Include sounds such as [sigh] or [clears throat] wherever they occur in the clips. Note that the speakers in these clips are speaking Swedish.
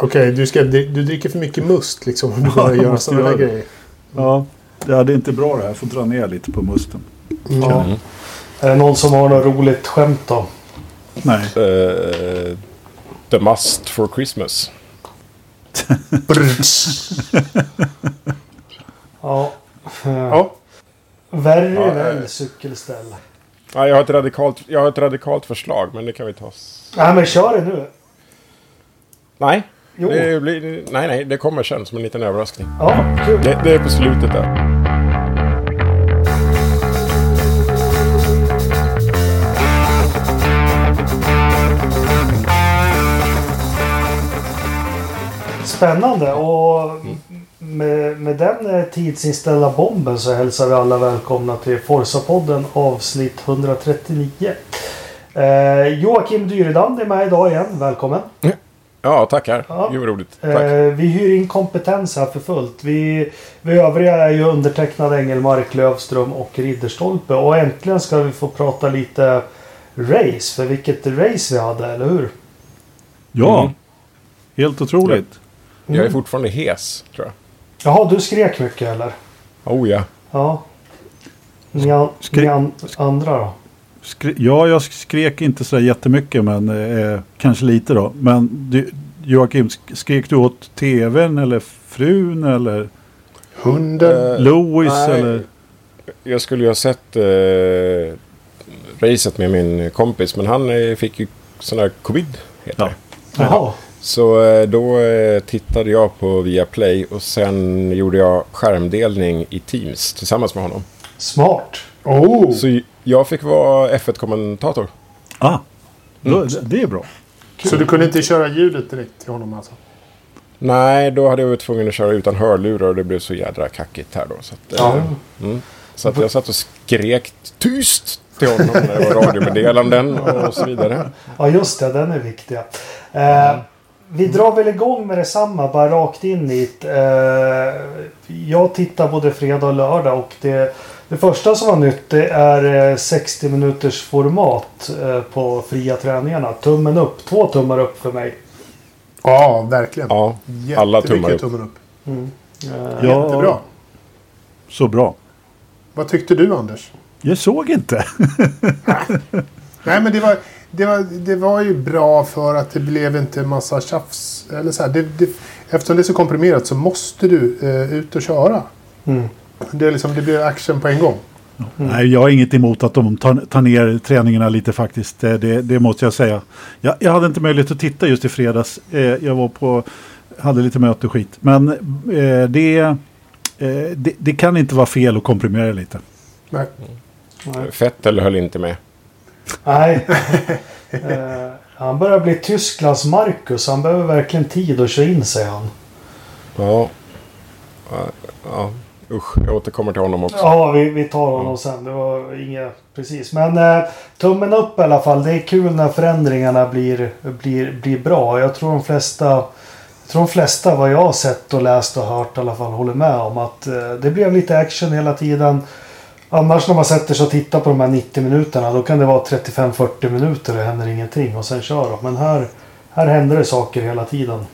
Okej, du, ska, du dricker för mycket must liksom om du börjar jag göra måste sådana där grejer. Ja, ja, det är inte bra det här. Jag får dra ner lite på musten. Ja. Mm. Är det någon som har något roligt skämt då? Nej. Eh, the must for Christmas. [laughs] Ja. Ja. Värre Ja, väl eh. cykelställ. Ja, jag, har ett radikalt, jag har ett radikalt förslag, men det kan vi ta. Nej men kör det nu. Nej, Jo. det blir, nej, nej, det kommer sen som en liten överraskning. Ja, kul. Det, det är på slutet där. Spännande och med, med den eh, tidsinställda bomben så hälsar vi alla välkomna till Forsa-podden avsnitt 139. Eh, Joakim Dyredand är med idag igen. Välkommen! Ja, tackar. Ja. Gud vad roligt. Tack. Eh, vi hyr in kompetens här för fullt. Vi, vi övriga är ju undertecknad Engelmark, Lövström och Ridderstolpe. Och äntligen ska vi få prata lite race. För vilket race vi hade, eller hur? Ja, Mm. helt otroligt. Jag är fortfarande hes, tror jag. Jaha, du skrek mycket eller? Oh ja. Ja. Ni, an, ni an, andra då? Skri- ja, jag skrek inte så jättemycket, men eh, kanske lite då. Men du, Joakim, sk- skrek du åt tvn eller frun eller Hunden. Eh, Louis nej. eller? Jag skulle ju ha sett eh, racet med min kompis, men han eh, fick ju sån här covid. Heter Ja. det. Jaha. Så eh, då eh, tittade jag på Viaplay och sen gjorde jag skärmdelning i Teams tillsammans med honom. Smart. Oh! Så jag fick vara F1-kommentator. Ah, då, Mm. det är bra. Så du kunde inte köra ljudet direkt till honom alltså? Nej, då hade jag varit tvungen att köra utan hörlurar och det blev så jädra kackigt här då. Så att, eh, mm. så att jag satt och skrek tyst till honom när det var radiomeddelanden och så vidare. Ja just det, den är viktig. Eh, vi drar väl igång med detsamma, bara rakt in i det. Eh, jag tittar både fredag och lördag och det, det första som var nytt det är eh, 60 minuters format eh, på fria träningarna. Tummen upp, två tummar upp för mig. Ja, verkligen. Ja, alla tummar upp. tummen upp. Eh, Ja. Jättebra. Så bra. Vad tyckte du Anders? Jag såg inte. [laughs] Nej men det var, det var, det var ju bra för att det blev inte en massa tjafs. Eller så här, det, det, eftersom det är så komprimerat så måste du eh, ut och köra. Mm. Det, är liksom, det blir action på en gång. Nej, jag har inget emot att de tar, tar ner träningarna lite faktiskt. Det, det, det måste jag säga. Jag, jag hade inte möjlighet att titta just i fredags. Eh, jag var på, hade lite möte och skit. Men eh, det, eh, det, det kan inte vara fel att komprimera lite. Nej. Fettel höll inte med. Nej. [laughs] eh, han börjar bli Tysklands Marcus. Han behöver verkligen tid att köra in sig han. Ja, ja. Usch, jag återkommer till honom också. Ja, vi, vi tar honom sen. Det var inga... Precis. Men eh, tummen upp i alla fall. Det är kul när förändringarna blir, blir, blir bra. Jag tror de flesta... Jag tror de flesta vad jag har sett och läst och hört i alla fall håller med om att eh, det blev lite action hela tiden. Annars när man sätter sig och tittar på de här 90 minuterna då kan det vara 35-40 minuter och det händer ingenting och sen kör de. Men här, här händer det saker hela tiden.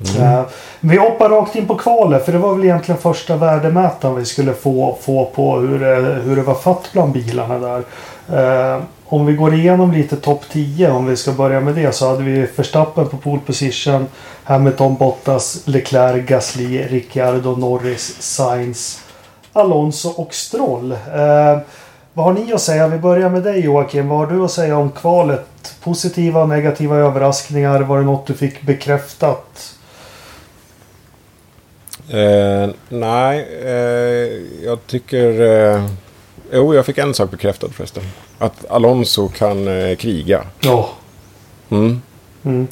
Eh, vi hoppar rakt in på kvalet för det var väl egentligen första värdemätaren vi skulle få, få på hur det, hur det var fatt bland bilarna där. Eh, om vi går igenom lite topp 10 om vi ska börja med det så hade vi Verstappen på pole position. Hamilton, Bottas, Leclerc, Gasly, Ricciardo, Norris, Sainz, Alonso och Stroll. Eh, vad har ni att säga? Vi börjar med dig Joakim. Vad har du att säga om kvalet? Positiva och negativa överraskningar? Var det något du fick bekräftat? Eh, nej, eh, jag tycker... Eh, jo, jag fick en sak bekräftad förresten. Att Alonso kan eh, kriga. Ja. Mm. Mm.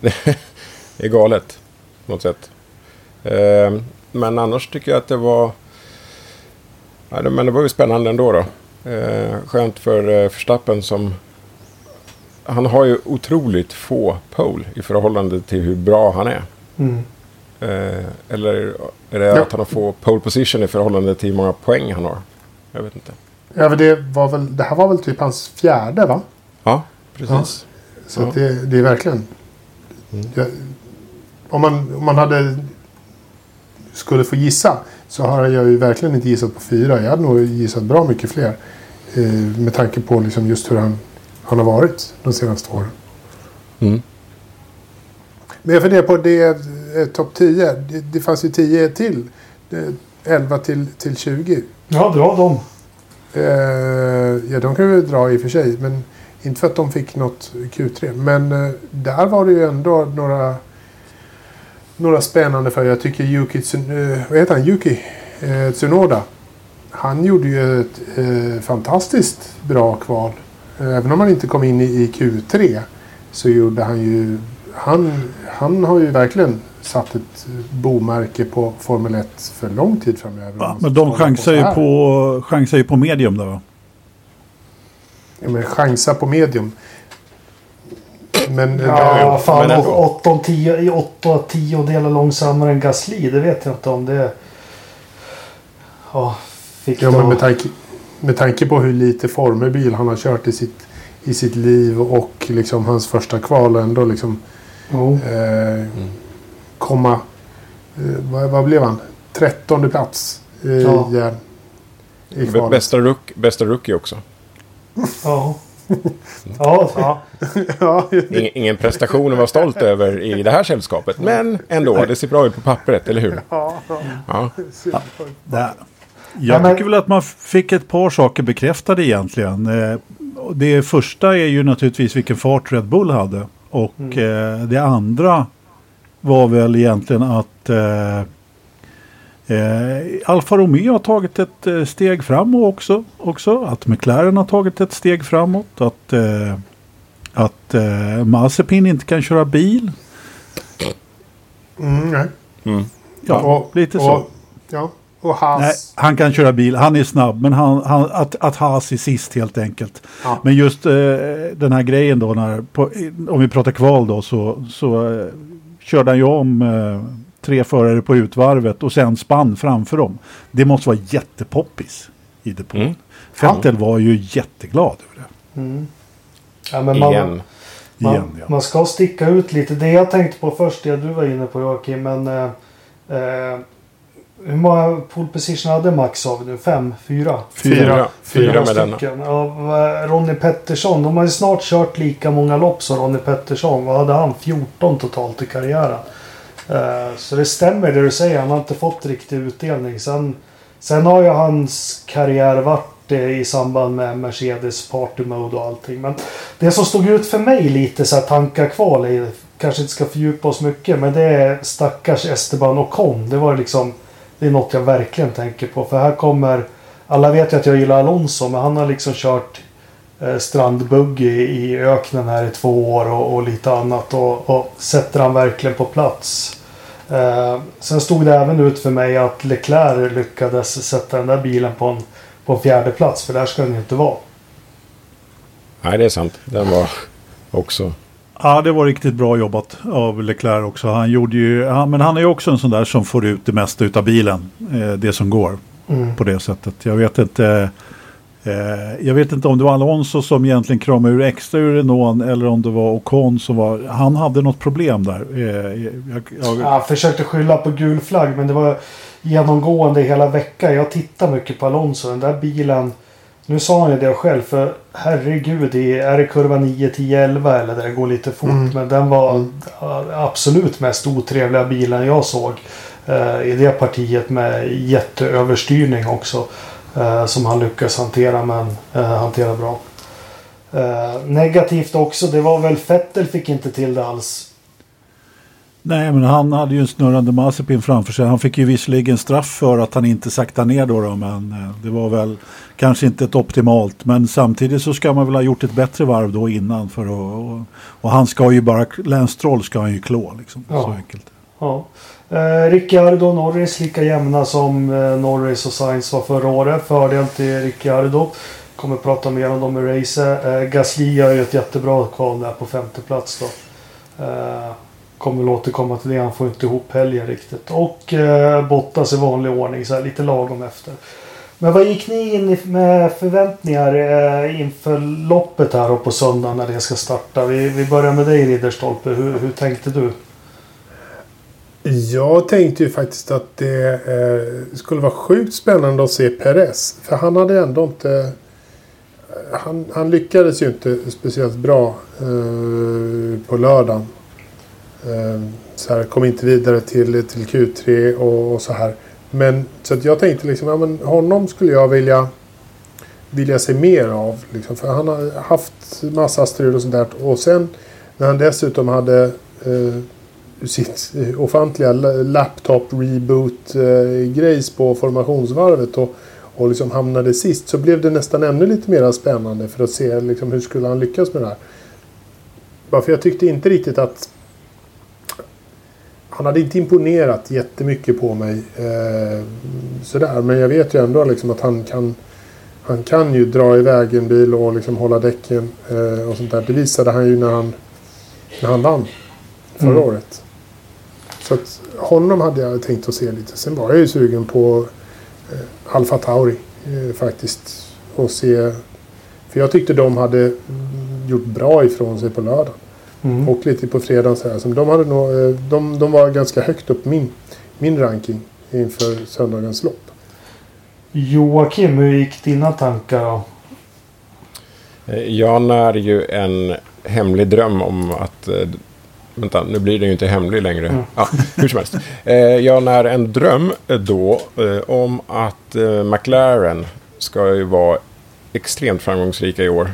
[laughs] Det är galet. På något sätt. Eh, men annars tycker jag att det var... Ja, det, men det var ju spännande ändå då. Eh, skönt för eh, som... Han har ju otroligt få pole i förhållande till hur bra han är. Mm. Eh, eller är det Ja. att han har få pole position i förhållande till hur många poäng han har? Jag vet inte. Ja, men det, var väl, det här var väl typ hans fjärde va? Ja, precis. Så att det, det är verkligen... Mm. Jag, om, man, om man hade skulle få gissa så har jag ju verkligen inte gissat på fyra. Jag hade nog gissat bra mycket fler. Eh, med tanke på liksom just hur han, han har varit de senaste åren. Mm. Men jag funderar på det eh, topp 10. Det, det fanns ju 10 till. Det, 11 till, till 20. Ja, dra dem. Eh, ja, de kan vi dra i och för sig. Men inte för att de fick något Q3. Men eh, där var det ju ändå några, några spännande för Jag tycker Yuki, eh, vad heter han? Yuki eh, Tsunoda. Han gjorde ju ett eh, fantastiskt bra kval. Eh, Även om han inte kom in i, i Q3 så gjorde han ju... Han, han har ju verkligen satt ett bomärke på Formel 1 för lång tid framöver. Ja, men de chansar ju på, chansar ju på medium då. va? Ja, men chansa på medium. Men... Ja, jo, fan. men ändå. 8 10 åtta tiondelar långsammare än Gasly. Det vet jag inte om det... Ja, fick Ja, då- men med tanke, med tanke på hur lite formelbil han har kört i sitt, i sitt liv och liksom hans första kval ändå liksom Jo. eh, komma... Eh, vad, vad blev han? Trettonde plats eh, Ja. i, i kvalet. Bästa, rook, bästa rookie också. Ja. [laughs] Ja, ja. ja, Ingen, ingen prestation att vara stolt över i det här sällskapet. Men ändå, det ser bra ut på pappret, eller hur? ja, Ja. Jag Ja, men- tycker väl att man fick ett par saker bekräftade egentligen. Eh, Det första är ju naturligtvis vilken fart Red Bull hade. Och Mm. eh, det andra var väl egentligen att eh, eh, Alfa Romeo har tagit ett eh, steg framåt också, också. Att McLaren har tagit ett steg framåt. Att, eh, att eh, Mazepin inte kan köra bil. Mm, nej. Mm. Ja, och, lite så. Och, ja, och Haas. Nej, han kan köra bil, han är snabb, men han, han, att, att Haas är sist helt enkelt. Ja. Men just eh, den här grejen då, när, på, om vi pratar kval då, så, så eh, körde han ju om eh, tre förare på utvarvet och sen spann framför dem. Det måste vara jättepoppis i depån. Mm. Vettel var ju jätteglad över det. Mm. ja men man, Igen. Man, Igen, ja. man ska sticka ut lite. Det jag tänkte på först, det du var inne på Joakim, men... Eh, eh, hur många pole position hade Max av nu? Fem? Fyra? Fyra. Fyra Fyra med denna. Ja, Ronny Pettersson, de har ju snart kört lika många lopp som Ronny Pettersson. Vad hade han? 14 totalt i karriären. Eh, så det stämmer det du säger. Han har inte fått riktig utdelning. Sen, sen har ju hans karriär varit i samband med Mercedes Party Mode och allting. Men det som stod ut för mig lite så här tankar kvar i, kanske inte ska fördjupa oss mycket, men det är stackars Esteban Ocon. Det var liksom, det är något jag verkligen tänker på. För här kommer, alla vet ju att jag gillar Alonso, men han har liksom kört eh, strandbuggy i öknen här i två år och, och lite annat. Och, och sätter han verkligen på plats. Eh, sen stod det även ut för mig att Leclerc lyckades sätta den där bilen på en, på en fjärde plats För där ska den ju inte vara. Nej, det är sant. Den var också... Ja, det var riktigt bra jobbat av Leclerc också. Han gjorde ju, han, men han är ju också en sån där som får ut det mesta utav bilen. Eh, det som går Mm. på det sättet. Jag vet inte. Eh, jag vet inte om det var Alonso som egentligen kramade ur extra ur Renault eller om det var Ocon som var. Han hade något problem där. Eh, jag, jag, Jag försökte skylla på gul flagg men det var genomgående hela veckan. Jag tittar mycket på Alonso. Den där bilen. Nu sa han ju det själv för herregud. Är det kurva 9, 10, 11 eller där det går lite fort. Mm. Men den var absolut mest otrevliga bilen jag såg. eh, I det partiet med jätteöverstyrning också. eh, Som han lyckas hantera men eh, hantera bra. Eh, negativt också. Det var väl Fettel fick inte till det alls. Nej, men han hade ju en snurrande Mazepin framför sig. Han fick ju visserligen straff för att han inte sakta ner då, då men eh, det var väl kanske inte ett optimalt. Men samtidigt så ska man väl ha gjort ett bättre varv då innan. För att, och, och han ska ju bara, Lance Stroll ska han ju klå liksom. Ja. Så enkelt. Ja. Eh, Ricciardo och Norris lika jämna som eh, Norris och Sainz var förra året. Fördel till Ricciardo. Kommer prata mer om dem i racet. Eh, Gasly gör ju ett jättebra kval där på femte plats då. Eh, kommer väl återkomma till det. Han får inte ihop helgen riktigt. Och eh, Bottas i vanlig ordning. Så här, lite lagom efter. Men vad gick ni in med förväntningar eh, inför loppet här då på söndag när det ska starta? Vi, vi börjar med dig Ridderstolpe. Hur, hur tänkte du? Jag tänkte ju faktiskt att det eh, skulle vara sjukt spännande att se Perez. För han hade ändå inte... Eh, han, han lyckades ju inte speciellt bra eh, på lördagen. Eh, så här, kom inte vidare till, till Q3 och, och så här. Men så att jag tänkte liksom, ja, men honom skulle jag vilja, vilja se mer av. Liksom, för han har haft massa strul och sånt där. Och sen när han dessutom hade eh, sitt ofantliga laptop reboot eh, grejs på formationsvarvet och, och liksom hamnade sist så blev det nästan ännu lite mer spännande för att se liksom, hur skulle han lyckas med det här. Bara för jag tyckte inte riktigt att han hade inte imponerat jättemycket på mig. Eh, sådär. Men jag vet ju ändå liksom att han kan han kan ju dra iväg en bil och liksom hålla däcken eh, och sånt där. Det visade han ju när han, när han vann förra Mm. året. Så att honom hade jag tänkt att se lite. Sen var jag ju sugen på eh, Alfa Tauri eh, faktiskt. Och se, för jag tyckte de hade gjort bra ifrån sig på lördagen. Mm. Och lite på fredagen så här. Så de, hade nog, eh, de, de var ganska högt upp min, min ranking inför söndagens lopp. Joakim, hur gick dina tankar då? Eh, Jag när ju en hemlig dröm om att... eh, Vänta, nu blir den ju inte hemlig längre. Mm. Ja, hur som helst. Jag när en dröm då om att McLaren ska ju vara extremt framgångsrika i år.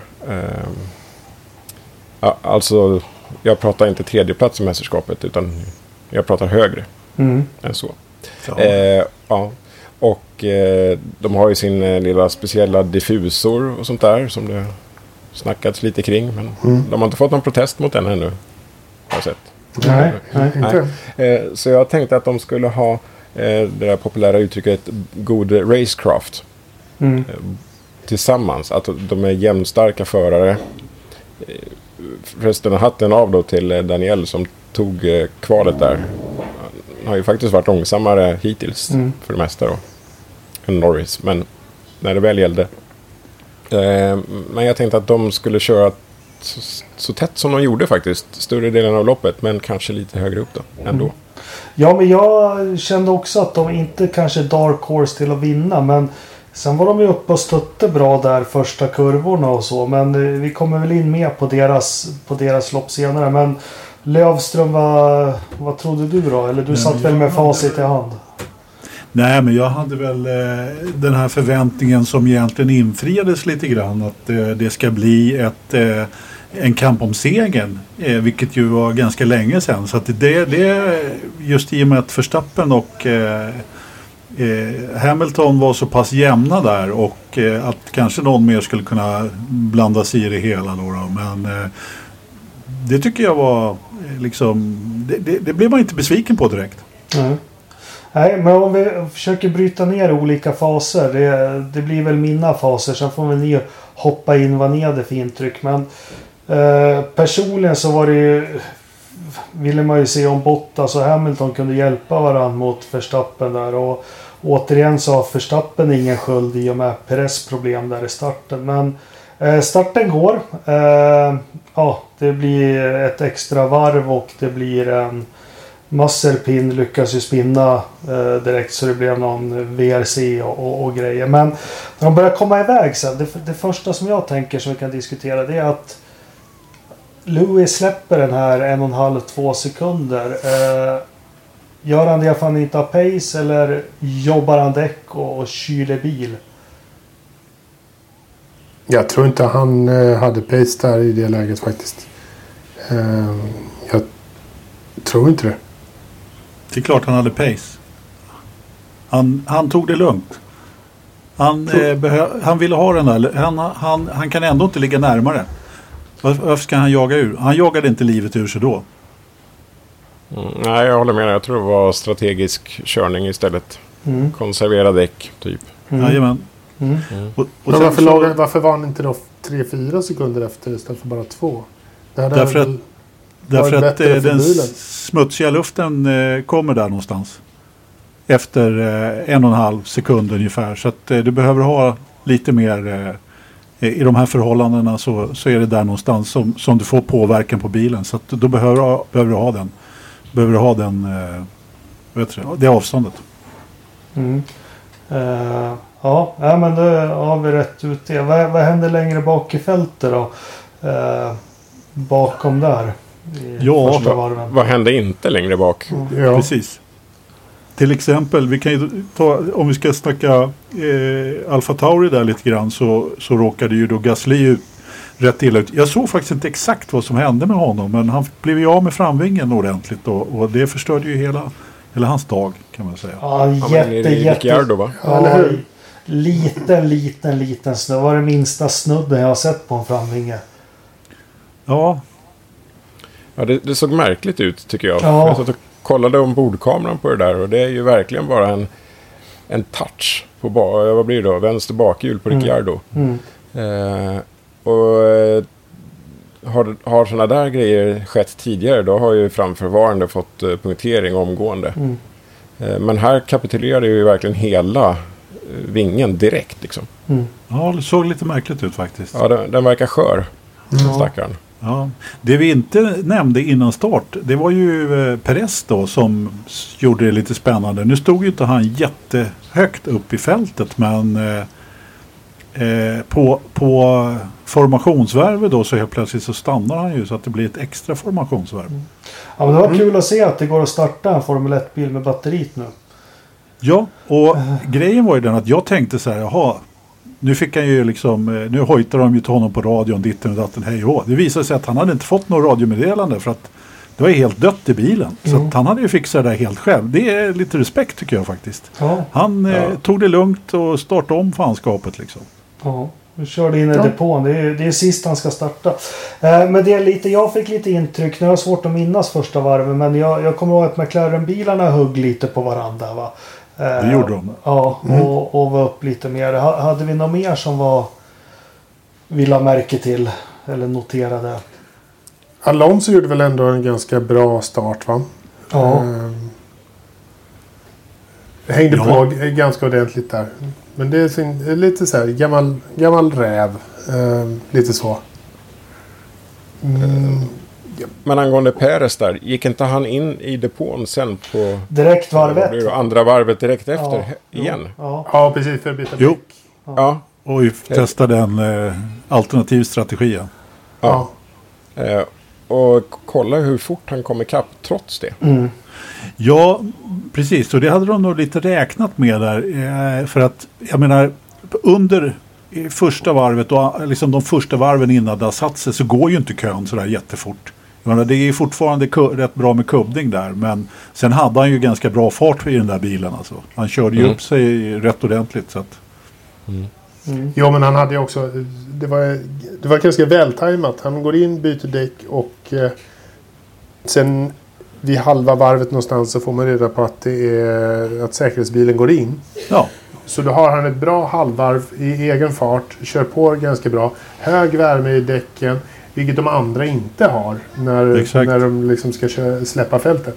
Alltså, jag pratar inte tredjeplats i mästerskapet utan jag pratar högre Mm. än så. Ja. Eh, ja. Och eh, de har ju sin eh, lilla speciella diffusor och sånt där som det snackats lite kring. Men Mm. de har inte fått någon protest mot den ännu. Har jag sett. Nej, nej. Inte? Eh, så jag tänkte att de skulle ha eh, det där populära uttrycket god racecraft Mm. tillsammans. Att de är jämnstarka förare. Förresten hatten av då till eh, Daniel som tog eh, kvalet där. Han har ju faktiskt varit långsammare hittills Mm. för det mesta då. Än Norris. Men när det väl gällde. Eh, men jag tänkte att de skulle köra så, så tätt som de gjorde faktiskt. Större delen av loppet. Men kanske lite högre upp då. Ändå. Mm. Ja, men jag kände också att de inte kanske dark horse till att vinna. Men sen var de ju uppe och stötte bra där första kurvorna och så. Men eh, vi kommer väl in mer på deras, på deras lopp senare. Men Lövström, vad, vad trodde du då? Eller du Nej, satt väl med hade facit i väl- hand? Nej, men jag hade väl eh, den här förväntningen som egentligen infriades lite grann. Att eh, det ska bli ett, eh, en kamp om segern. Eh, vilket ju var ganska länge sedan. Så att det, det just i och med att Verstappen och eh, Eh, Hamilton var så pass jämna där och eh, att kanske någon mer skulle kunna blanda sig i det hela. Då, då. Men eh, det tycker jag var eh, liksom, det, det, det blev man inte besviken på direkt. Nej. Nej, men om vi försöker bryta ner olika faser. Det, det blir väl mina faser. Sen får väl ni hoppa in vad ni hade för intryck. Men eh, personligen så var det ju... Ville man ju se om Bottas och Hamilton kunde hjälpa varandra mot Verstappen där. Och återigen så har Verstappen ingen sköld i och med Perez problem där i starten. Men eh, starten går. Eh, ja, det blir ett extra varv och det blir en... Masserpin lyckas ju spinna eh, direkt så det blev någon VRC och, och, och grejer. Men när de börjar komma iväg sen. Det, det första som jag tänker som vi kan diskutera det är att Louis släpper den här en och en halv, två sekunder. Eh, gör han det för att han inte har pace eller jobbar han däck och, och kyler bil? Jag tror inte han eh, hade pace där i det läget faktiskt. Eh, jag tror inte det. Det är klart han hade pace. Han, han tog det lugnt. Han, eh, han ville ha den där. Han, han, han kan ändå inte ligga närmare. Varför, ska han jaga ur? Han jagade inte livet ur sig då. Mm, nej, jag håller med. Jag tror det var strategisk körning istället. Mm. Konservera däck, typ. Mm. Jajamän. Mm. Och, och Men varför, så- varför var han inte då 3-4 sekunder efter istället för bara 2? Det hade Därför Därför att bättre eh, för den bilen. smutsiga luften eh, kommer där någonstans. Efter eh, en och en halv sekund ungefär. Så att eh, du behöver ha lite mer. I de här förhållandena så, så är det där någonstans som, som du får påverkan på bilen. Så att då behöver, du ha- behöver du ha den. Behöver du ha den, eh, vet du, det avståndet. Mm. Eh, ja, ja, men då har vi rätt ut det. Vad, vad händer längre bak i fältet då? Eh, bakom där. I Ja, Vad, vad hände inte längre bak? Ja. Precis. Till exempel, vi kan ju ta, om vi ska snacka eh, Alfa Tauri där lite grann så, så råkade ju då Gasly ut rätt illa ut. Jag såg faktiskt inte exakt vad som hände med honom men han blev ju av med framvingen ordentligt då, och det förstörde ju hela, hela hans dag kan man säga. Ja, Ja, jätte, är jätte... Ricciardo va? Ja, Ja, liten, liten, liten snudd. Det var det minsta snudden jag har sett på en framvinge. Ja, Ja, det, det såg märkligt ut tycker jag. Ja. Jag kollade ombordkameran på det där och det är ju verkligen bara en, en touch på ba, vad blir det då? vänster bakhjul på Mm. Ricciardo. Mm. Eh, och eh, har, har sådana där grejer skett tidigare då har ju framförvarande fått eh, punktering omgående. Mm. Eh, men här kapitulerade ju verkligen hela eh, vingen direkt liksom. Mm. ja, det såg lite märkligt ut faktiskt. Ja, den, den verkar skör, Ja. stackaren. Ja. Det vi inte nämnde innan start det var ju eh, Perez då som gjorde det lite spännande. Nu stod ju inte han jättehögt upp i fältet men eh, eh, på, på formationsvärvet då så helt plötsligt så stannar han ju så att det blir ett extra formationsvarv. Ja, men det var kul att se att det går att starta en Formel 1-bil med batteriet nu. Ja, och [laughs] grejen var ju den att jag tänkte så här, jaha, nu fick han ju liksom, eh, nu hojtar de ju till honom på radion, ditten och datten, hej och. Det visade sig att han hade inte fått något radiomeddelande för att det var ju helt dött i bilen. Så Mm. att han hade ju fixat det där helt själv. Det är lite respekt tycker jag faktiskt. Ja, Han eh, Ja. tog det lugnt och startade om fanskapet liksom. ja. Nu körde in i Ja. depån. Det är, det är sist han ska starta. Eh, men det är lite, jag fick lite intryck. Nu har jag svårt att minnas första varven. Men jag, jag kommer ihåg att McLaren-bilarna högg lite på varandra. Va? Eh, Det gjorde de. Ja, och, och var upp lite mer. Ha- Hade vi något mer som var... Vi la märke till. Eller noterade. Alonso gjorde väl ändå en ganska bra start va? Ja. Ehm, hängde Ja. på ganska ordentligt där. Men det är sin, lite så här gammal, gammal räv. Ehm, lite så. Mm, Men angående Peres där, gick inte han in i depån sen på Direkt varv vad blir det, ett. andra varvet direkt efter Ja, igen? Ja. ja, precis. För att byta Jo. Ja. Och vi testade en eh, alternativ strategi. ja. Ja. Eh, och kolla hur fort han kom ikapp trots det. Mm. Ja, precis. Och det hade de nog lite räknat med där. Eh, för att, jag menar, under eh, första varvet och liksom de första varven innan det har satt sig så går ju inte kön sådär jättefort. Menar, det är ju fortfarande rätt bra med kubbning där. Men sen hade han ju ganska bra fart i den där bilen. Alltså. Han körde ju Mm. upp sig rätt ordentligt. Så att, Mm. Jo, men han hade ju också... Det var, det var ganska vältajmat. Han går in, byter däck och eh, sen vid halva varvet någonstans så får man reda på att, det är, att säkerhetsbilen går in. ja, Så då har han ett bra halvvarv i egen fart. Kör på ganska bra. Hög värme i däcken. Vilket de andra inte har. När, Exakt. när de liksom ska köra, släppa fältet.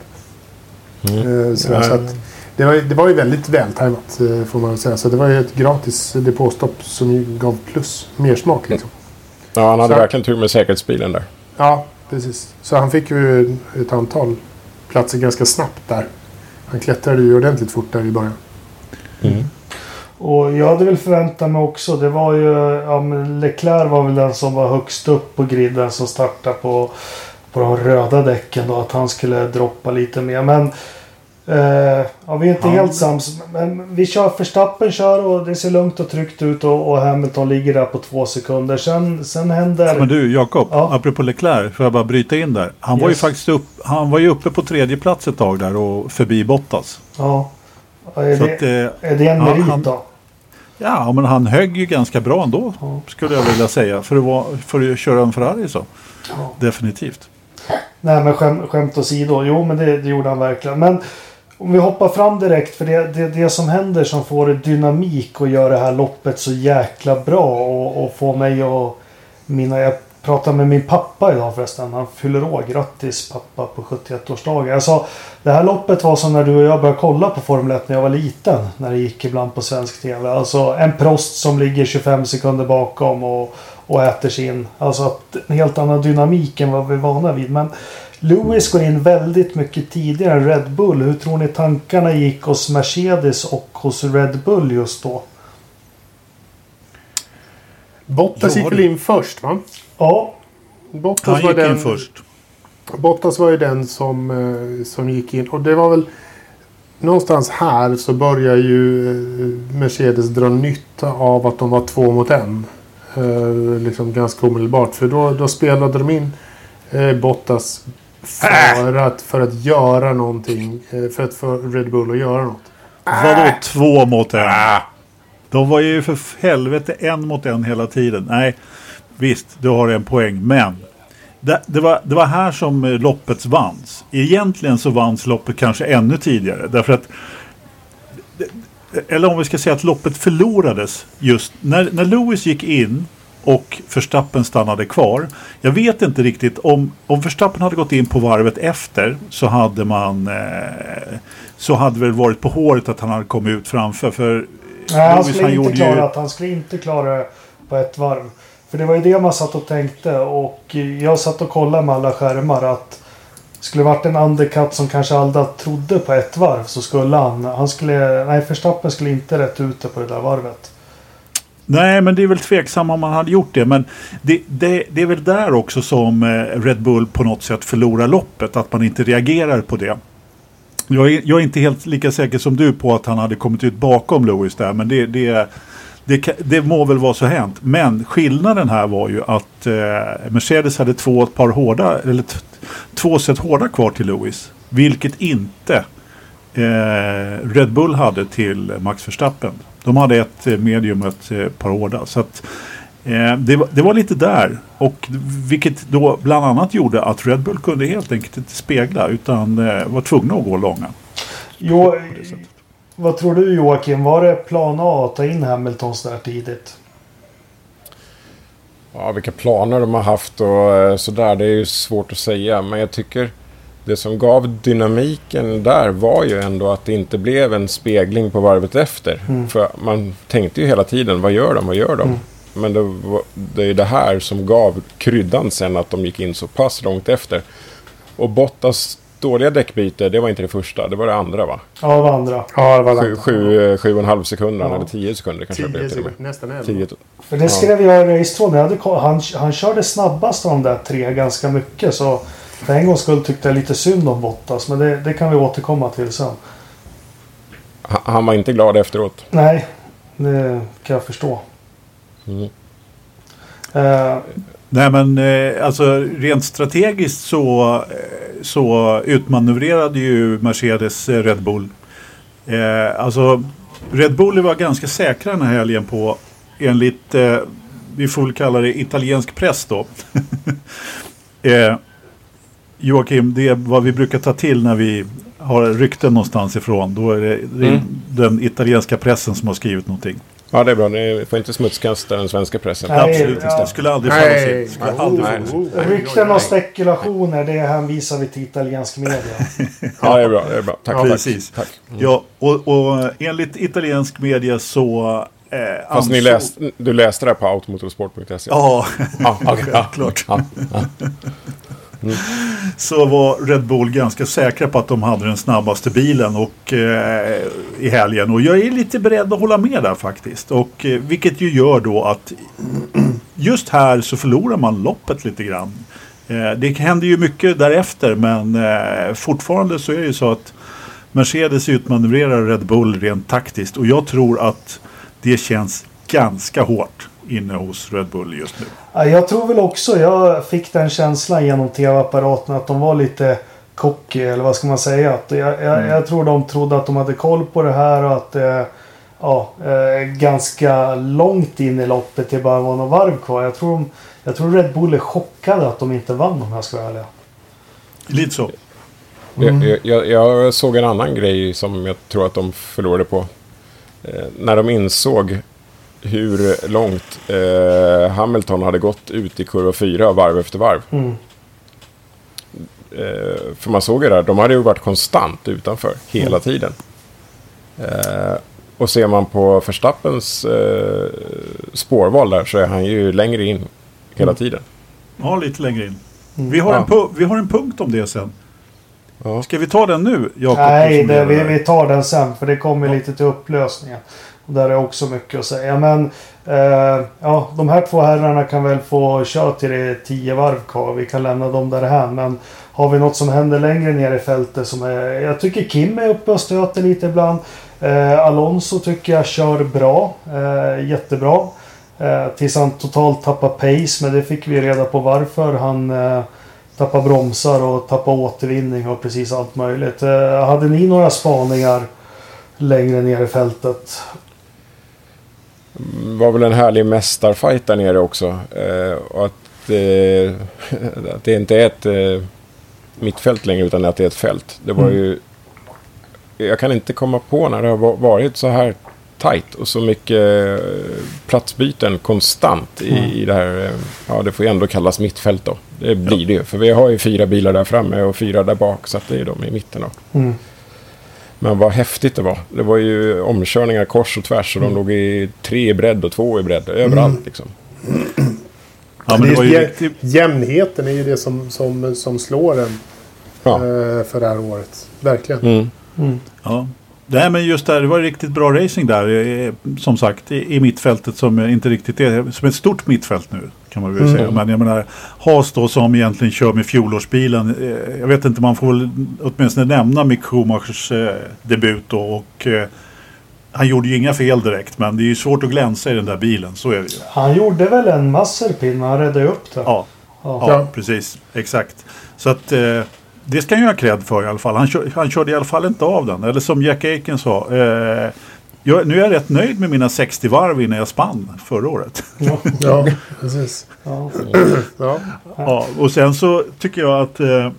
Mm. Eh, Så, så att, det, var, det var ju väldigt vältajmat eh, får man säga. Så det var ju ett gratis depåstopp som ju gav plus. Mer smak liksom. Ja, han hade Så- verkligen tur med säkerhetsbilen där. Ja, precis. Så han fick ju ett antal platser ganska snabbt där. Han klättrade ju ordentligt fort där i början. Och jag hade väl förväntat mig också. Det var ju... Ja, Leclerc var väl den som var högst upp på griden som startade på, på de röda däcken. Då, att han skulle droppa lite mer. Men... Eh, ja, vi är inte Ja. helt sams. Men vi kör Verstappen kör och det ser lugnt och tryggt ut. Och, och Hamilton ligger där på två sekunder. Sen, sen händer... Men du Jakob, Ja. apropå Leclerc, får jag bara bryta in där. Han var ju Yes. faktiskt upp, han var ju uppe på tredje plats ett tag där och förbi Bottas. Ja. Är Så det, att, eh, är det en ja, merit han- då? ja, men han högg ju ganska bra ändå, Ja. skulle jag vilja säga. För att, vara, för att köra en Ferrari så. Ja. Definitivt. Nej men skäm, skämt åsido. Jo men det, det gjorde han verkligen. Men om vi hoppar fram direkt. För det, det, det som händer som får dynamik och gör det här loppet så jäkla bra. Och, och får mig att... Mina, jag pratade med min pappa idag förresten. Han fyller år. Grattis pappa på 71-årsdagen. Jag sa det här loppet var som när du och jag började kolla på Formel 1 när jag var liten. När det gick ibland på svensk TV. Alltså en Prost som ligger 25 sekunder bakom och, och äter sin. Alltså att en helt annan dynamik än vad vi är vana vid. Men Lewis går in väldigt mycket tidigare än Red Bull. Hur tror ni tankarna gick hos Mercedes och hos Red Bull just då? Bottas gick väl in först va? Ja, Bottas Han var gick den, in först. Bottas var ju den som, eh, som gick in. Och det var väl någonstans här så börjar ju eh, Mercedes dra nytta av att de var två mot en. Eh, liksom ganska omedelbart. För då, då spelade de in Bottas för att, för att göra någonting. För att få Red Bull att göra något. Vadå två mot en? De var ju för helvete en mot en hela tiden. Nej, visst, du har en poäng. Men det, det, var, det var här som eh, loppet vanns. Egentligen så vanns loppet kanske ännu tidigare. Därför att eller om vi ska säga att loppet förlorades just när, när Lewis gick in och Verstappen stannade kvar. Jag vet inte riktigt om, om Verstappen hade gått in på varvet efter så hade man eh, så hade väl varit på håret att han hade kommit ut framför. För Nej, han Lewis, skulle inte gjorde klara att han skulle inte klara på ett varv. För det var ju det man satt och tänkte och jag satt och kollade med alla skärmar att skulle det varit en undercut som kanske Alda trodde på ett varv så skulle han... Han skulle... Nej, Verstappen skulle inte rätt ut det på det där varvet. Nej, men det är väl tveksamt om man hade gjort det. Men det, det, det är väl där också som eh, Red Bull på något sätt förlorar loppet. Att man inte reagerar på det. Jag är, jag är inte helt lika säker som du på att han hade kommit ut bakom Lewis där. Men det, det, det, det må väl vara så hänt. Men skillnaden här var ju att eh, Mercedes hade två par hårda, eller två set hårda kvar till Lewis. Vilket inte eh, Red Bull hade till Max Verstappen. De hade ett eh, medium och ett eh, par hårda. Så att, eh, det, var, det var lite där. Och vilket då bland annat gjorde att Red Bull kunde helt enkelt inte spegla utan eh, var tvungna att gå långa. Jo. Vad tror du Joakim? Var det plan A att ta in Hamilton så där tidigt? Ja, vilka planer de har haft och eh, sådär, det är ju svårt att säga. Men jag tycker det som gav dynamiken där var ju ändå att det inte blev en spegling på varvet efter. Mm. För man tänkte ju hela tiden, vad gör de, vad gör de? Mm. Men det, var, det är det här som gav kryddan sen att de gick in så pass långt efter. Och Bottas dåliga däckbyte, det var inte det första, det var det andra va? Ja, det var andra. Ja, det var Sju, sju, eh, sju och en halv sekunder, Ja. eller tio sekunder kanske det blev Tio till och med. nästan elva. Tio, För det Ja. skrev jag i racetvån. Jag hade Han, han körde snabbast av de där tre ganska mycket. Så för en gångs skull tyckte jag lite synd om Bottas. Men det, det kan vi återkomma till sen. han, han var inte glad efteråt. Nej, det kan jag förstå. Mm. Eh, Nej men eh, alltså rent strategiskt så, eh, så utmanövrerade ju Mercedes eh, Red Bull. Eh, alltså Red Bull var ganska säkra den här helgen på enligt, eh, vi får väl kalla det italiensk press då. [laughs] eh, Joakim, det är vad vi brukar ta till när vi har rykten någonstans ifrån. Då är det, Mm. den italienska pressen som har skrivit någonting. Ja, det är bra. Ni får inte smutskasta den svenska pressen. Nej, Absolut inte. ja. Det skulle aldrig falla sig. Skulle aldrig falla sig. Oh, rykten och spekulationer, det hänvisar vi till italiensk media. [laughs] Ja, det är bra. Det är bra. Tack. Ja, precis. Tack. Ja, och, och enligt italiensk media så... Eh, Fast ni läst, du läste det här på automotorsport.se? Ja, ja, okej, [laughs] ja. klart. Ja, ja. [laughs] [laughs] Så var Red Bull ganska säkra på att de hade den snabbaste bilen och, eh, i helgen. Och jag är lite beredd att hålla med där faktiskt. Och, eh, vilket ju gör då att [clears throat] just här så förlorar man loppet lite grann. Eh, det händer ju mycket därefter men eh, fortfarande så är det ju så att Mercedes utmanövrerar Red Bull rent taktiskt. Och jag tror att det känns ganska hårt inne hos Red Bull just nu. Ja, Jag tror väl också, jag fick den känslan genom tv-apparaten att de var lite cocky eller vad ska man säga. Att jag, jag, jag tror de trodde att de hade koll på det här och att eh, ja, eh, ganska långt in i loppet det bara var några varv kvar. Jag tror, de, jag tror Red Bull är chockade att de inte vann om jag ska vara ärlig. Lite så. Jag, jag, jag såg en annan grej som jag tror att de förlorade på. Eh, när de insåg hur långt eh, Hamilton hade gått ut i kurva 4 varv efter varv. Mm. Eh, för man såg ju där, de hade ju varit konstant utanför hela tiden. Eh, och ser man på Verstappens eh, spårval där så är han ju längre in hela tiden. Ja, lite längre in. Vi har, Ja. en pu- vi har en punkt om det sen. Ja. Ska vi ta den nu, Jakob? Nej, det, vi, vi tar den sen för det kommer lite till upplösningen. Och där är också mycket att säga. Men eh, ja, de här två herrarna kan väl få köra till det är tio varv kvar. Vi kan lämna dem därhän. Men har vi något som händer längre ner i fältet som är... Jag tycker Kim är uppe och stöter lite ibland. Eh, Alonso tycker jag kör bra. Eh, jättebra. Eh, tills han totalt tappar pace. Men det fick vi reda på varför. Han eh, tappar bromsar och tappar återvinning och precis allt möjligt. Eh, hade ni några spaningar längre ner i fältet? Var väl en härlig mästarfight där nere också. Eh, och att, eh, [laughs] att det inte är ett eh, mittfält längre utan att det är ett fält. Det var Mm. ju... Jag kan inte komma på när det har va- varit så här tajt och så mycket eh, platsbyten konstant i, Mm. i det här. eh, Ja, det får ju ändå kallas mittfält då. Det blir det ju. För vi har ju fyra bilar där framme och fyra där bak. Så att det är de i mitten då. Mm. Men vad häftigt det var. Det var ju omkörningar kors och tvärs. Och de låg i tre i bredd och två i bredd. Överallt liksom. Ja, men det var ju riktigt... Jämnheten är ju det som, som, som slår en Ja. eh, för det här året. Verkligen. Mm. Mm. Ja. Nej, men just där, det var riktigt bra racing där. Som sagt, i, mittfältet som inte riktigt är som ett stort mittfält nu. Kan man väl Mm. säga. Men jag menar, Haas då som egentligen kör med fjolårsbilen. Eh, jag vet inte, man får väl åtminstone nämna Mick Schumachers eh, debut då. Och, eh, han gjorde ju inga fel direkt, men det är ju svårt att glänsa i den där bilen. Så är det ju. Han gjorde väl en men han räddade upp det. Ja, Ja. ja, precis. Exakt. Så att det ska han ju ha cred för i alla fall. Han, kör, han körde i alla fall inte av den. Eller som Jack Aiken sa. Eh, jag, nu är jag rätt nöjd med mina 60 varv innan jag spann förra året. Ja. [laughs] Ja, precis. Ja. Ja. ja, och sen så tycker jag att eh,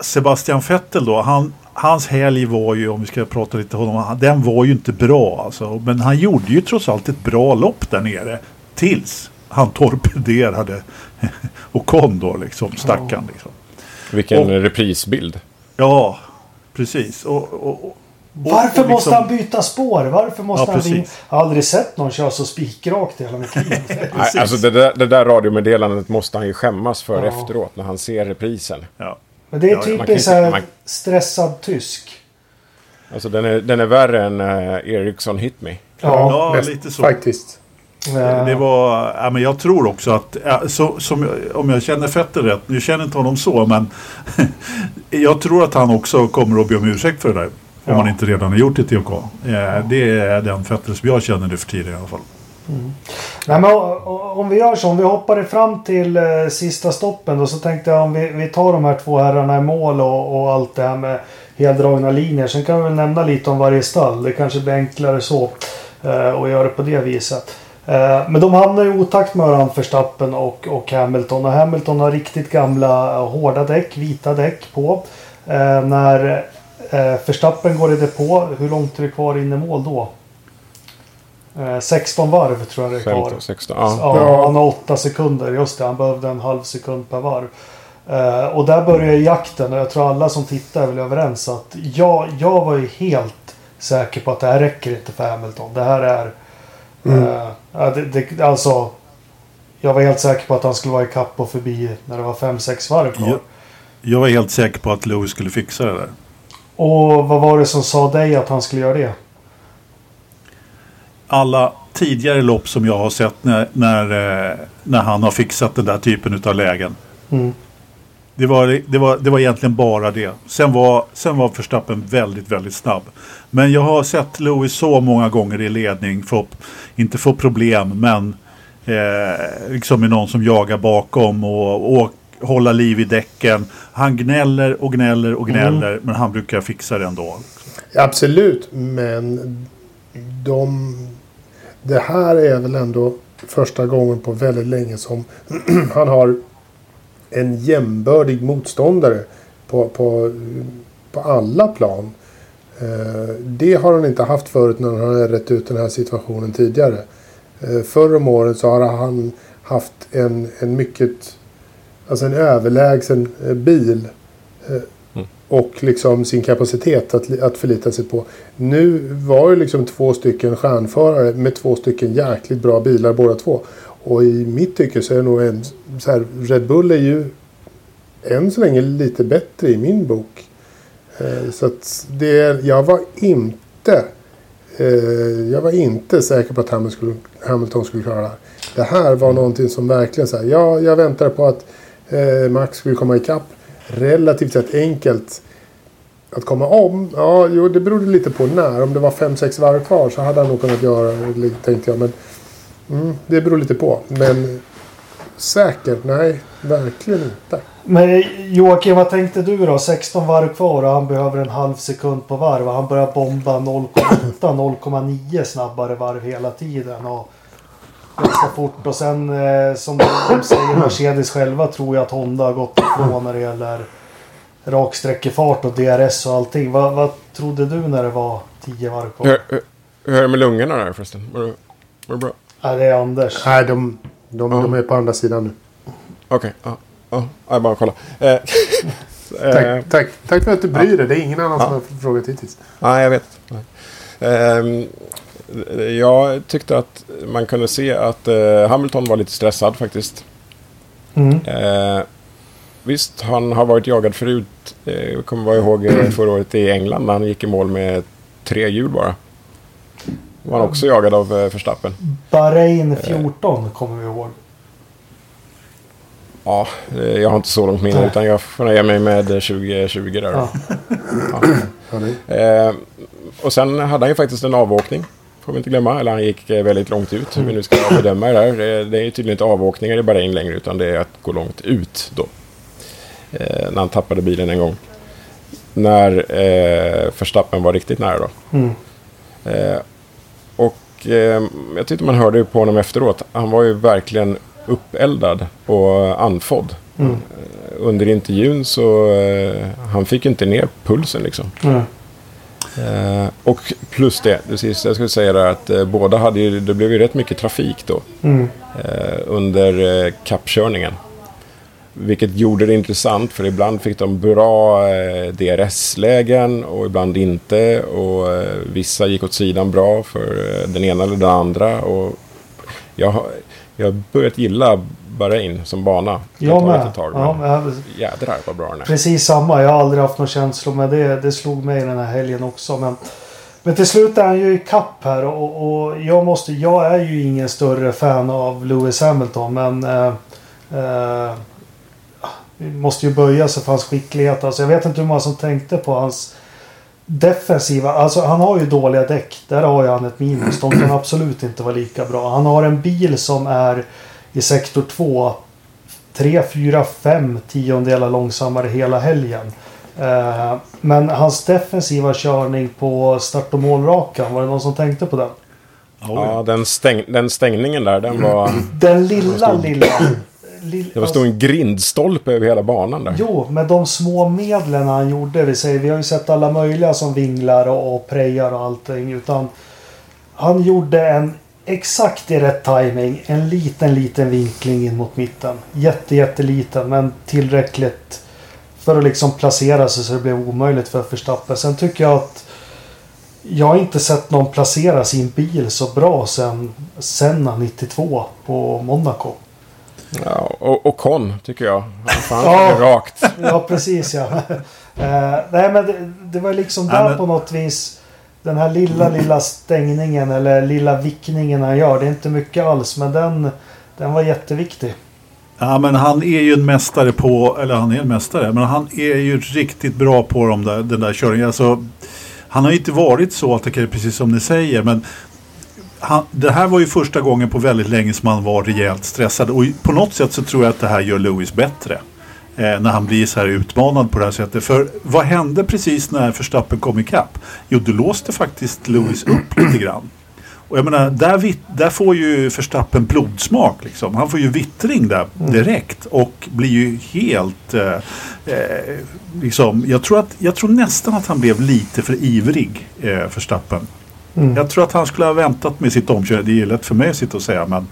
Sebastian Vettel då. Han, hans helg var ju, om vi ska prata lite om honom. Den var ju inte bra alltså. Men han gjorde ju trots allt ett bra lopp där nere. Tills han torpederade [laughs] Ocon då liksom. Stackarn liksom. Vilken Och- reprisbild. Ja, precis. Och, och, och, Varför och måste liksom- han byta spår? Varför måste Ja, han... Jag har aldrig sett någon köra så spikrakt i hela mitt liv. [laughs] Nej, alltså det där, det där radiomeddelandet måste han ju skämmas för Ja. efteråt när han ser reprisen. Ja. Men det är Ja, ja, man typiskt stressad tysk. Alltså den är, den är värre än uh, Ericsson Hit Me. Ja, mest- lite så. Faktiskt. Det, det var, ja, men jag tror också att, ja, så, som, om jag känner Fetter rätt, nu känner inte honom så, men [laughs] jag tror att han också kommer att be om ursäkt för det där. Om Ja. han inte redan har gjort det till OK. Eh, det är den Fetter som jag känner nu för tiden i alla fall. Nej, men, om vi gör så, om vi hoppar fram till eh, sista stoppen då så tänkte jag om vi, vi tar de här två herrarna i mål och, och allt det här med heldragna linjer. Sen kan vi väl nämna lite om varje stall. Det kanske blir enklare så eh, att göra det på det viset. Eh, men de hamnar i otakt med varandra Verstappen och, och Hamilton. Och Hamilton har riktigt gamla eh, hårda däck, vita däck på. Eh, när eh, Verstappen går i depå, hur långt är det kvar in i mål då? Eh, 16 varv tror jag det är kvar. 15, 16. Ja. Ja, han har åtta sekunder. Just det, han behövde en halv sekund per varv. Eh, och där börjar jakten och jag tror alla som tittar är väl överens att jag, jag var ju helt säker på att det här räcker inte för Hamilton. Det här är... eh, ja, det, det, alltså... Jag var helt säker på att han skulle vara i kapp och förbi när det var 5-6 varv kvar. Ja. Jag var helt säker på att Lewis skulle fixa det där. Och vad var det som sa dig att han skulle göra det? alla tidigare lopp som jag har sett när, när, eh, när han har fixat den där typen av lägen. Mm. Det var, det, var, det var egentligen bara det. Sen var, sen var Verstappen väldigt, väldigt snabb. Men jag har sett Lewis så många gånger i ledning, få, inte få problem, men eh, liksom med någon som jagar bakom och, och hålla liv i däcken. Han gnäller och gnäller och gnäller, men han brukar fixa det ändå. Absolut, men de... Det här är väl ändå första gången på väldigt länge som [clears throat] han har en jämbördig motståndare på, på, på alla plan. Eh, Det har han inte haft förut när han har rätt ut den här situationen tidigare. Eh, Förr om året så har han haft en, en mycket... Alltså en överlägsen eh, bil. eh, Och liksom sin kapacitet att, att förlita sig på. Nu var ju liksom två stycken stjärnförare med två stycken jäkligt bra bilar båda två. Och i mitt tycke så är det nog en... Så här, Red Bull är ju än så länge lite bättre i min bok. Eh, så att det, jag var inte eh, jag var inte säker på att Hamilton skulle, Hamilton skulle klara det här. Det här var någonting som verkligen så här, ja, jag väntade på att eh, Max skulle komma ikapp. Relativt sett enkelt att komma om. Ja, jo, det berodde lite på när. Om det var 5-6 varv kvar så hade han nog kunnat göra det, tänkte jag. Men mm, det beror lite på. Men säkert? Nej, verkligen inte. Men Joakim, vad tänkte du då? 16 varv kvar och han behöver en halv sekund på varv. Och han börjar bomba 0,8-0,9 snabbare varv hela tiden. Och ganska fort. Och sen eh, som de säger Mercedes själva tror jag att Honda har gått ifrån när det gäller raksträckefart och DRS och allting. Vad, vad trodde du när det var 10 varv kvar? Hur, hur, hur är det med lungorna där förresten? Var det, var det bra? Ja, det är Anders. Nej, de, de, de är på andra sidan nu. Okej, ja. Ja, jag bara kolla. Eh, [laughs] eh, Tack, tack, tack för att du bryr dig. Det är ingen annan som har frågat hittills. Nej, jag vet. Nej. Ehm, jag tyckte att man kunde se att eh, Hamilton var lite stressad faktiskt. Mm. Eh, visst, han har varit jagad förut. Eh, jag kommer bara ihåg eh, förra året i England när han gick i mål med tre hjul bara. Var han också jagad av eh, Verstappen. Bahrain 14 kommer vi ihåg. Ja, eh, jag har inte så långt minne utan jag får nöja mig med 2020 där. Ja. Ja, [laughs] Eh, och sen hade han ju faktiskt en avåkning. Får vi inte glömma. Eller han gick eh, väldigt långt ut. Hur vi nu ska bedöma det där. Det, är ju tydligen inte avåkningar i Bahrain längre. Utan det är att gå långt ut då. Eh, när han tappade bilen en gång. När eh, Verstappen var riktigt nära då. Mm. Eh, och eh, jag tyckte man hörde ju på honom efteråt. Han var ju verkligen uppeldad och andfådd. Mm. Eh, Under intervjun så eh, han fick inte ner pulsen liksom. Mm. Eh, och plus det, det sista jag skulle säga är att eh, båda hade ju, det blev ju rätt mycket trafik då. Mm. Eh, under eh, kappkörningen. Vilket gjorde det intressant för ibland fick de bra eh, DRS-lägen och ibland inte. Och eh, vissa gick åt sidan bra för eh, den ena eller den andra. Och jag, har- jag börjat gilla Bahrain som bana. Jag med. ett tag, Ja, men jag- Jädrar vad bra den är. Precis samma. Jag har aldrig haft några känslor med det. Det slog mig den här helgen också. Men, men till slut är han ju i kapp här. Och, och jag, måste, jag är ju ingen större fan av Lewis Hamilton. Men eh, måste ju böja sig för hans skicklighet. Alltså, jag vet inte hur många som tänkte på hans defensiva. Alltså han har ju dåliga däck. Där har ju han ett minus. De kan absolut inte vara lika bra. Han har en bil som är i sektor 2 3, 4, 5 tiondelar långsammare hela helgen. Eh, men hans defensiva körning på start och målrakan, var det någon som tänkte på den? Ja, den, stäng, den stängningen där, den var... Den lilla, lilla... lill- Det var stod en grindstolpe över hela banan där. Jo, med de små medlen han gjorde. Vi, säger, vi har ju sett alla möjliga som vinglar och, och prejar och allting. Utan han gjorde en exakt i rätt timing En liten, liten vinkling in mot mitten. Jätte, jätteliten men tillräckligt för att liksom placera sig så det blev omöjligt för Verstappen. Sen tycker jag att jag har inte sett någon placera sin bil så bra sen Senna 92 på Monaco. Ja, och, och Con, tycker jag. Han Ja. rakt. Ja, precis ja. [laughs] Eh, nej, men det, det var liksom där men- på något vis. Den här lilla, lilla stängningen eller lilla vickningen han gör. Det är inte mycket alls, men den, den var jätteviktig. Ja, men han är ju en mästare på, eller han är en mästare, men han är ju riktigt bra på de där, den där körningen. Alltså, han har ju inte varit så attackerad precis som ni säger, men han, det här var ju första gången på väldigt länge som han var rejält stressad. Och på något sätt så tror jag att det här gör Lewis bättre. Eh, när han blir så här utmanad på det här sättet. För vad hände precis när Verstappen kom ikapp? Jo, då låste faktiskt Lewis upp lite grann. Och jag menar, där, där får ju Verstappen blodsmak. Liksom. Han får ju vittring där direkt och blir ju helt... Eh, eh, liksom, jag, tror att, jag tror nästan att han blev lite för ivrig, eh, Verstappen. Mm. Jag tror att han skulle ha väntat med sitt omkörande. Det är lätt för mig att sitta och säga. Men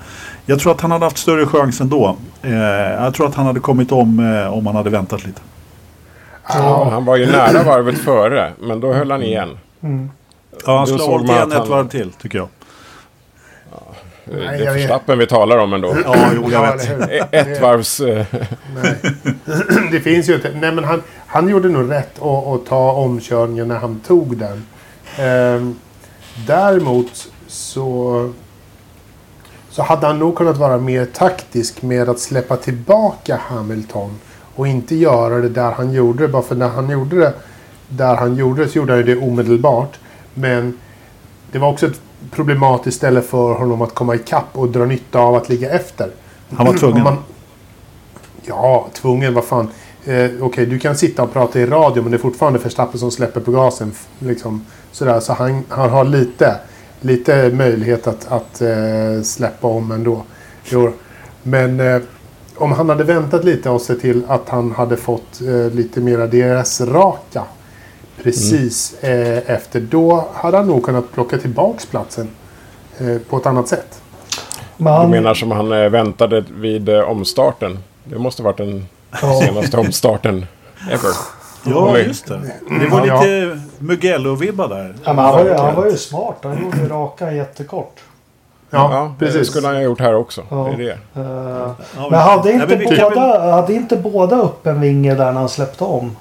jag tror att han hade haft större chans ändå. Eh, jag tror att han hade kommit om eh, om han hade väntat lite. Ja, han var ju nära varvet före, men då höll han igen. Mm. Ja, han skulle ha hållit igen ett han- varv till tycker jag. det Nej, är jag vet. Verstappen vi talar om ändå. Ja, jo, jag Ja, vet. E- Ett varvs... eh, Nej. [clears throat] det finns ju inte. Nej, men han, han gjorde nog rätt att, att ta omkörningen när han tog den. Ehm, däremot så, så hade han nog kunnat vara mer taktisk med att släppa tillbaka Hamilton och inte göra det där han gjorde det. Bara för när han gjorde det där han gjorde det så gjorde han det omedelbart. Men det var också ett problematiskt ställe för honom att komma ikapp och dra nytta av att ligga efter. Han var tvungen. Man- Ja, tvungen. Vad fan. Eh, Okej, du kan sitta och prata i radio men det är fortfarande Verstappen som släpper på gasen. Liksom, sådär. Så han, han har lite, lite möjlighet att, att eh, släppa om ändå. Jo. Men eh, om han hade väntat lite och sett till att han hade fått eh, lite mera DRS-raka precis eh, efter. Då hade han nog kunnat plocka tillbaks platsen eh, på ett annat sätt. Men Du menar som han eh, väntade vid eh, omstarten? Det måste varit den senaste omstarten ever. Ja, just det. Det var Ja, lite Mugello-vibbar där. ja, men han, var ju, han var ju smart. Han gjorde ju raka jättekort. Ja, Ja, det precis. skulle han ha gjort här också. Ja. Det är det. Eh, men hade Nej, inte, men vi kan väl- båda, hade inte båda upp en vinge där när han släppte om?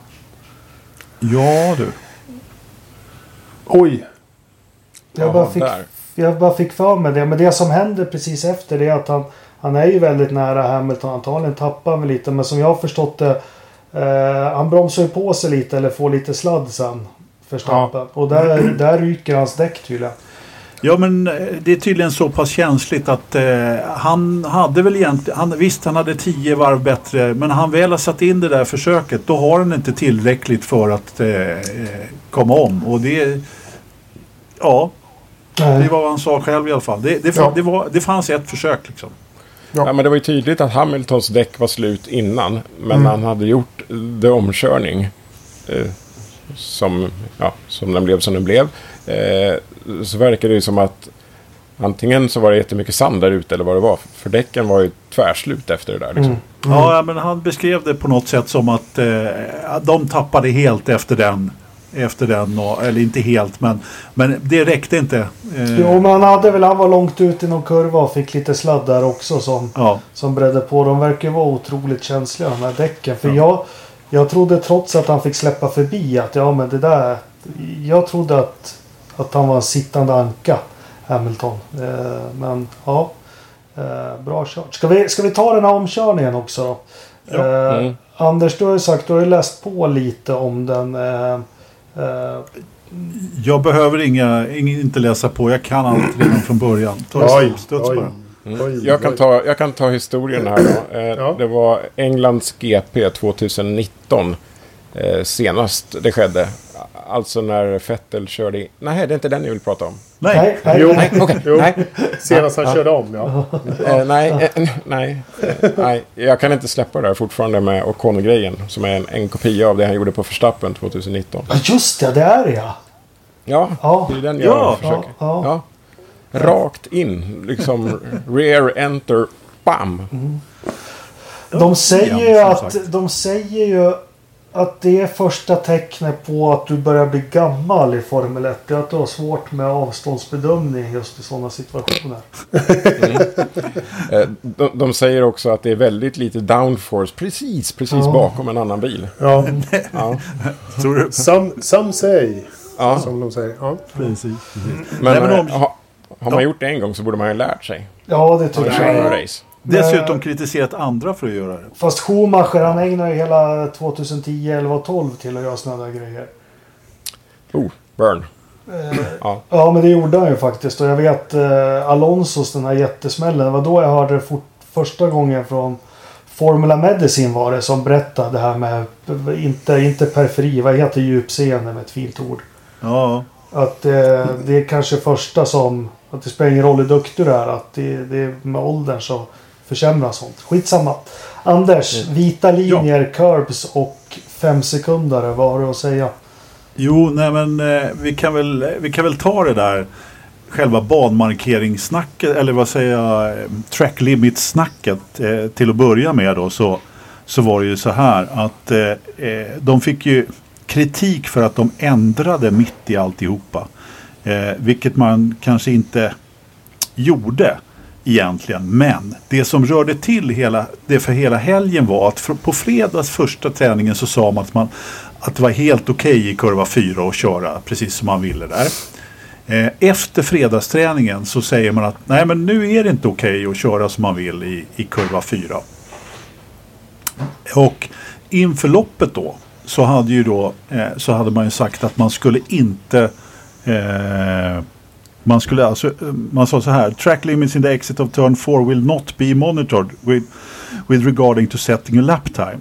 Ja, du. Oj! Jag Jaha, bara, fick, där. jag bara fick för mig det. Men det som händer precis efter det är att han, han är ju väldigt nära Hamilton. Antagligen tappar han väl lite. Men som jag har förstått det. Eh, han bromsar ju på sig lite eller får lite sladd sen. Verstappen. Och där, där ryker hans däck tydligen. Ja, men eh, det är tydligen så pass känsligt att eh, han hade väl egentligen... Han, visst, han hade tio varv bättre. Men han väl har satt in det där försöket, då har han inte tillräckligt för att eh, eh, komma om. Och det... Ja, det var vad han sa själv i alla fall. Det, det, Ja. det, var, det fanns ett försök liksom. Ja. Ja, men det var ju tydligt att Hamiltons däck var slut innan. Men Mm. han hade gjort det omkörning. Eh, som, ja, som den blev som den blev. Eh, så verkar det ju som att antingen så var det jättemycket sand där ute eller vad det var. För däcken var ju tvärslut efter det där. Liksom. Mm. Ja, men han beskrev det på något sätt som att eh, de tappade helt efter den. Efter den, och, eller inte helt, men, men det räckte inte. Eh, Jo, men han hade väl, han var långt ut i någon kurva och fick lite sladd där också som, ja. som bredde på. De verkar vara otroligt känsliga de här däcken. För jag, jag trodde trots att han fick släppa förbi att ja men det där. Jag trodde att, att han var en sittande anka. Hamilton. Eh, men ja. Eh, bra kört. Ska vi, ska vi ta den här omkörningen också då? Ja. Eh, Mm. Anders, du har ju sagt, du har ju läst på lite om den. Eh, Jag behöver inga, ing- inte läsa på, jag kan allt [clears throat] redan från början. Ta Oj, studs oj. bara. Mm. Jag, kan ta, jag kan ta historien här då. Eh, Ja. Det var Englands GP 2019 eh, senast det skedde. Alltså när Vettel körde in. Nej, det är inte den jag vill prata om. Nej, nej, Jo. nej. Okej, Jo. nej. Senast han körde om, ja. Eh, nej, eh, nej, eh, nej, jag kan inte släppa det där fortfarande med Ocon-grejen. Som är en, en kopia av det han gjorde på Verstappen 2019. Ja, Just det, det är det ja. Ja, Ja. det är den jag Ja, försöker. ja, ja. Rakt in, liksom rear enter, bam. De säger ju att de säger ju att det är första tecknet på att du börjar bli gammal i Formel 1. Det är att du har svårt med avståndsbedömning just i sådana situationer. Eh, De, de säger också att det är väldigt lite downforce precis, precis Ja. bakom en annan bil. ja. [laughs] Ja, Tror du? Some, some say, ja. som de säger. Ja. Precis. precis. Men, Nej, men eh, om- ha, har man gjort det en gång så borde man ju ha lärt sig. Ja, det köra jag. race. Dessutom kritiserat andra för att göra det. Fast Schumacher han ägnar ju hela 2010, 11 och 12 till att göra sådana där grejer. Oh, burn. Eh, Ja. Ja, men det gjorde han ju faktiskt. Och jag vet eh, Alonsos den här jättesmällen. Det var då jag hörde det fort, första gången från Formula Medicine var det som berättade det här med inte, inte periferi, vad heter djupseende med ett fint ord. Ja, Att eh, det är kanske första som, att det spelar ingen roll hur duktig du är, att det, det med åldern så försämras sånt. Skitsamma. Anders, vita linjer, curbs och fem sekunder. Vad har du att säga? Jo, nej men eh, vi, kan väl, vi kan väl ta det där själva banmarkeringssnacket eller vad säger jag, track limit snacket eh, till att börja med då så, så var det ju så här att eh, eh, de fick ju kritik för att de ändrade mitt i alltihopa. Eh, vilket man kanske inte gjorde egentligen. Men det som rörde till hela, det för hela helgen var att på fredags första träningen så sa man att, man, att det var helt okej okay i kurva 4 att köra precis som man ville där. Eh, efter fredagsträningen så säger man att nej men nu är det inte okej okay att köra som man vill i, i kurva 4. Och inför loppet då så hade, ju då, eh, så hade man ju sagt att man skulle inte eh, man skulle alltså, man sa så här, track limits in the exit of turn 4 will not be monitored with, with regarding to setting a lap time.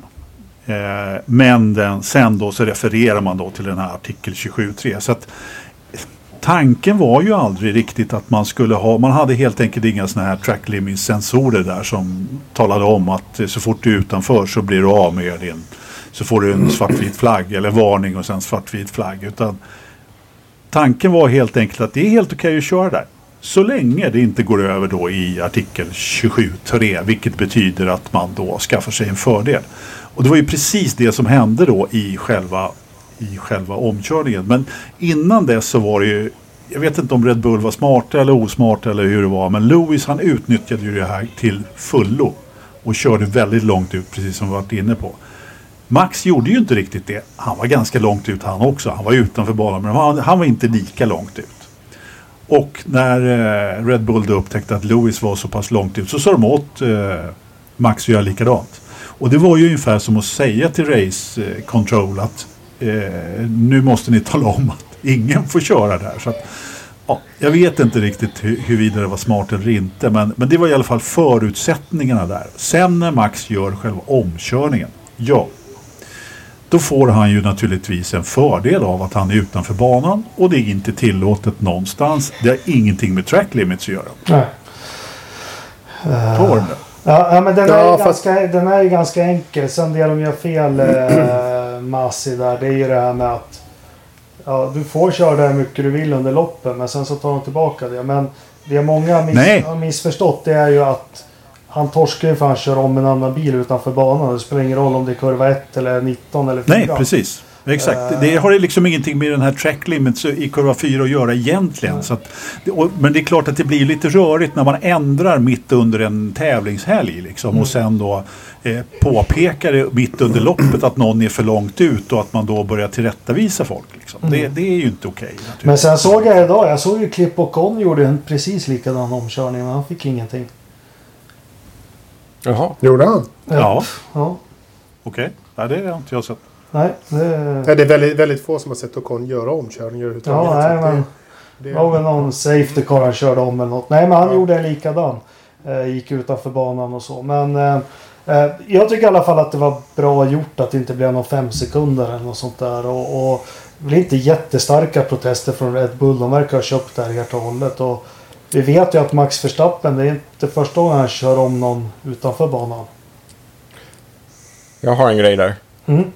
Eh, men den, sen då så refererar man då till den här artikel 27.3. Så att tanken var ju aldrig riktigt att man skulle ha, man hade helt enkelt inga sådana här track limits sensorer där som talade om att så fort du är utanför så blir du av med din, så får du en svartvit flagg eller varning och sen svartvit flagg. Utan tanken var helt enkelt att det är helt okej okay att köra där. Så länge det inte går över då i artikel 27.3 vilket betyder att man då skaffar sig en fördel. Och det var ju precis det som hände då i själva, i själva omkörningen. Men innan dess så var det ju jag vet inte om Red Bull var smarta eller osmarta eller hur det var. Men Lewis han utnyttjade ju det här till fullo. Och körde väldigt långt ut precis som vi varit inne på. Max gjorde ju inte riktigt det. Han var ganska långt ut han också. Han var utanför banan men han, han var inte lika långt ut. Och när eh, Red Bull då upptäckte att Lewis var så pass långt ut så sa de åt eh, Max att göra likadant. Och det var ju ungefär som att säga till Race eh, Control att eh, nu måste ni tala om att ingen får köra där. Så att, ja, jag vet inte riktigt hur, huruvida det var smart eller inte men, men det var i alla fall förutsättningarna där. Sen när Max gör själva omkörningen, ja då får han ju naturligtvis en fördel av att han är utanför banan och det är inte tillåtet någonstans. Det har ingenting med track limits att göra. Nej. Uh, ja, men den, ja, är fast... ganska, den är ju ganska enkel. Sen det de gör fel, eh, [clears throat] Massi där, det är ju det här med att ja, du får köra där hur mycket du vill under loppen men sen så tar de tillbaka det. Men det många miss, har missförstått det är ju att han torskar ju för han kör om en annan bil utanför banan. Det spelar ingen roll om det är kurva 1 eller 19 eller 4. Nej, precis. Exakt. Det har liksom ingenting med den här track limits i kurva 4 att göra egentligen. Så att, men det är klart att det blir lite rörigt när man ändrar mitt under en tävlingshelg. Liksom, mm. Och sen då eh, påpekar det mitt under loppet att någon är för långt ut och att man då börjar tillrättavisa folk. Liksom. Mm. Det, det, är ju inte okej. Okay, men sen såg jag idag, jag såg ju Klipp och Con gjorde en precis likadan omkörning men han fick ingenting. Jaha. Gjorde han? Ja. ja. Okej. Okay. Nej, det har inte jag sett. Nej, det... Nej, det är väldigt, väldigt få som har sett Ocon göra omkörningar överhuvudtaget. Ja, nej, men... Det, var väl någon safety car han körde om eller något. Nej, men han ja. gjorde en likadan. Eh, gick utanför banan och så. Men eh, eh, jag tycker i alla fall att det var bra gjort att det inte blev någon fem sekunder eller något sånt där. Och, och det blir inte jättestarka protester från Red Bull. De verkar ha köpt det här helt och hållet. Och, vi vet ju att Max Verstappen, det är inte första gången han kör om någon utanför banan. Jag har en grej där. Mm.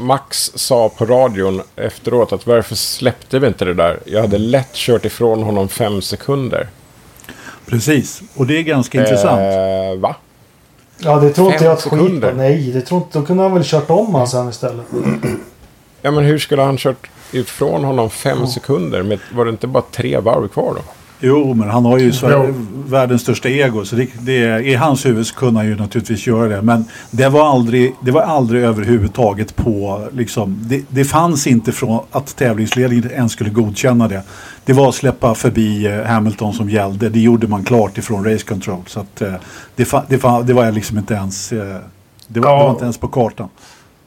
Max sa på radion efteråt att varför släppte vi inte det där? Jag hade lätt kört ifrån honom fem sekunder. Precis, och det är ganska eh, intressant. Va? Ja, det tror inte jag att skit Nej, det tror inte. Då kunde han väl kört om han sen istället. Ja, men hur skulle han kört ifrån honom fem ja. sekunder? Med, var det inte bara tre varv kvar då? Jo, men han har ju Sverige, världens största ego. Så det, det, i hans huvud så kunde han ju naturligtvis göra det. Men det var aldrig, det var aldrig överhuvudtaget på... Liksom, det, det fanns inte från att tävlingsledningen ens skulle godkänna det. Det var att släppa förbi eh, Hamilton som gällde. Det gjorde man klart ifrån Race Control. Så att, eh, det, det, det var liksom inte ens... Eh, det var, ja. det var inte ens på kartan.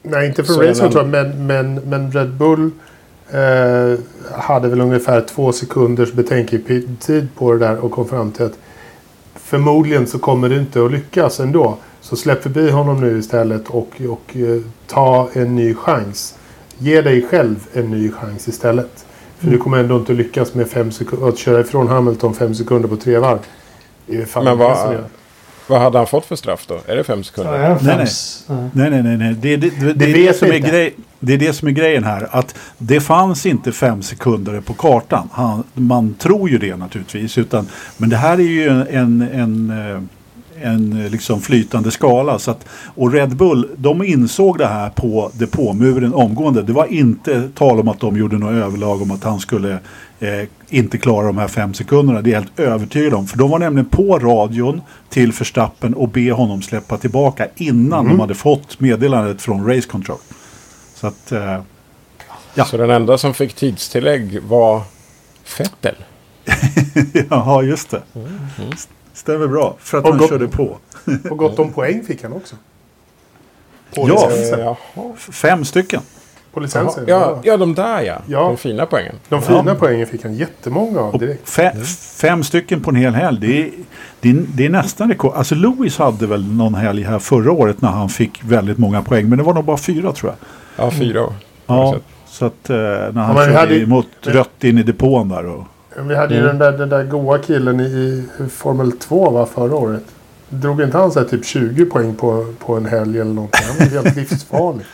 Nej, inte från Race Control, men, men, men Red Bull Eh, hade väl ungefär två sekunders betänketid på det där och kom fram till att förmodligen så kommer det inte att lyckas ändå. Så släpp förbi honom nu istället och, och eh, ta en ny chans. Ge dig själv en ny chans istället. För mm. du kommer ändå inte lyckas med fem att köra ifrån Hamilton fem sekunder på tre varv. Det är fan Men vad, vad hade han fått för straff då? Är det fem sekunder? Ja, nej, nej. nej, nej, nej, Det, det, det, det, är det, som är grej, det är det som är grejen här. Att det fanns inte fem sekunder på kartan. Han, man tror ju det naturligtvis. Utan, men det här är ju en, en, en, en eh, liksom flytande skala. Så att, och Red Bull, de insåg det här på depåmuren omgående. Det var inte tal om att de gjorde något överlag om att han skulle eh, inte klara de här fem sekunderna. Det är jag helt övertygad om. För de var nämligen på radion till Förstappen och be honom släppa tillbaka innan Mm. de hade fått meddelandet från Race Control. Så att, eh, Ja. Så den enda som fick tidstillägg var Fettel. [laughs] ja just det. Stämmer bra. För att Och han gott- körde på. [laughs] Och gott om poäng fick han också. På Ja. licensen. Fem stycken. På Jaha. licensen. Ja, ja, de där ja. Ja. De fina poängen. De fina poängen fick han jättemånga av direkt. fe, fem stycken på en hel helg. Det är, det, är, det är nästan rekord. Alltså Lewis hade väl någon helg här förra året när han fick väldigt många poäng. Men det var nog bara fyra tror jag. Ja, fyra år. Ja, så att eh, när han vi körde hade- emot rött in i depån där. Och, Vi hade ju Mm. den, där, den där goa killen i, Formel 2 va, förra året. Drog inte han så typ 20 poäng på, på en helg eller någonting? Han var helt [laughs] livsfarlig.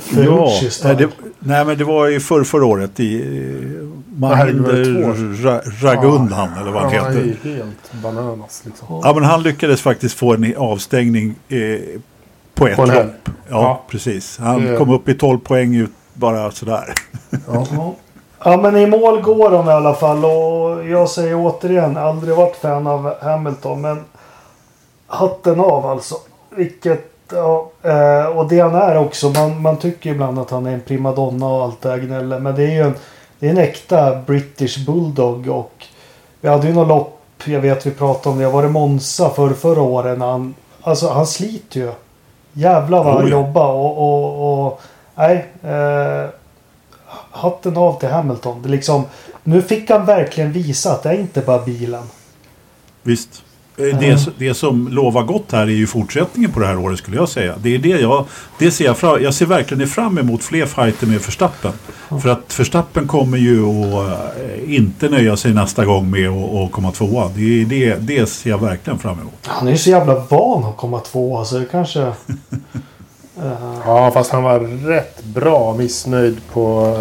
Ferrucci nej, det, nej men det var ju för, förra året i eh, herregud, var det Mahinder två år? Ra, Ragundan eller vad han Han var heter. ju helt bananas liksom. Ja men han lyckades faktiskt få en avstängning eh, på ett På lopp. Ja, Ja. precis. Han Det- kom upp i 12 poäng ut bara sådär. Ja. [laughs] Ja. Men i mål går de i alla fall och jag säger återigen aldrig varit fan av Hamilton men hatten av alltså. Vilket ja, eh, och det han är också. Man, man tycker ibland att han är en primadonna och allt det här gnället. Men det är ju en, det är en äkta British Bulldog och vi hade ju något lopp. Jag vet vi pratade om det. Var det Monza för förra året när han alltså han sliter ju. Jävlar vad han Oh, ja. jobbar och, och, och nej. Eh, hatten av till Hamilton. Det liksom, nu fick han verkligen visa att det är inte bara bilen. Visst. Eh, Det, det som lovar gott här är ju fortsättningen på det här året skulle jag säga. Det är det jag, det ser jag fram Jag ser verkligen fram emot fler fighter med Verstappen. För att Verstappen kommer ju att eh, inte nöja sig nästa gång med att komma tvåa. Det, det, det ser jag verkligen fram emot. Han är ju så jävla van att komma tvåa så det kanske... [laughs] ja, fast han var rätt bra missnöjd på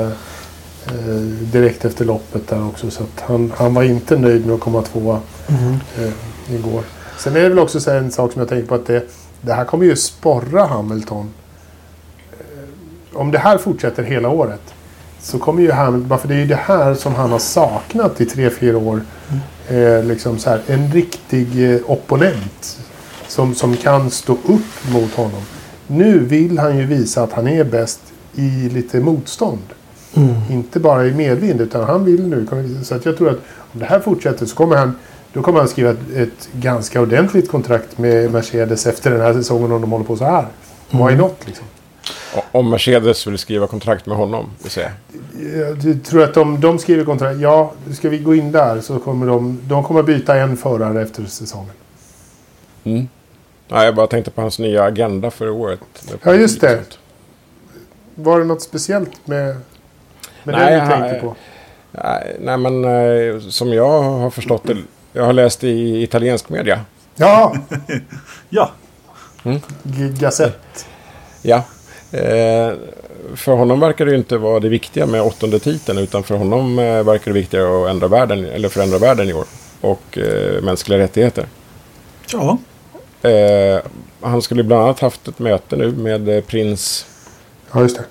eh, direkt efter loppet där också. Så han, han var inte nöjd med att komma tvåa eh, igår. Sen är det väl också så en sak som jag tänker på att det, det här kommer ju sporra Hamilton. Eh, om det här fortsätter hela året så kommer ju Hamilton, för det är ju det här som han har saknat i tre, fyra år. Eh, liksom så här, en riktig eh, opponent som, som kan stå upp mot honom. Nu vill han ju visa att han är bäst i lite motstånd. Inte bara i medvind utan han vill nu. Så att jag tror att om det här fortsätter så kommer han då kommer han skriva ett, ett ganska ordentligt kontrakt med Mercedes efter den här säsongen om de håller på så här. Why not liksom? Om Mercedes vill skriva kontrakt med honom, vill säga. Jag tror att de, de skriver kontrakt. Ja, ska vi gå in där så kommer de, de kommer byta en förare efter säsongen. Mm. Nej, jag bara tänkte på hans nya agenda för året. Ja, just det. Var det något speciellt med, med Nej, det du tänkte på? Nej, nej, men eh, som jag har förstått det. Jag har läst i italiensk media. Ja, [laughs] Ja, G- Gazette. Ja. Eh, för honom verkar det ju inte vara det viktiga med åttonde titeln. Utan för honom eh, verkar det viktigare att ändra världen, eller förändra världen i år. Och eh, mänskliga rättigheter. ja. Eh, han skulle bland annat haft ett möte nu med eh, prins... Ja, just det.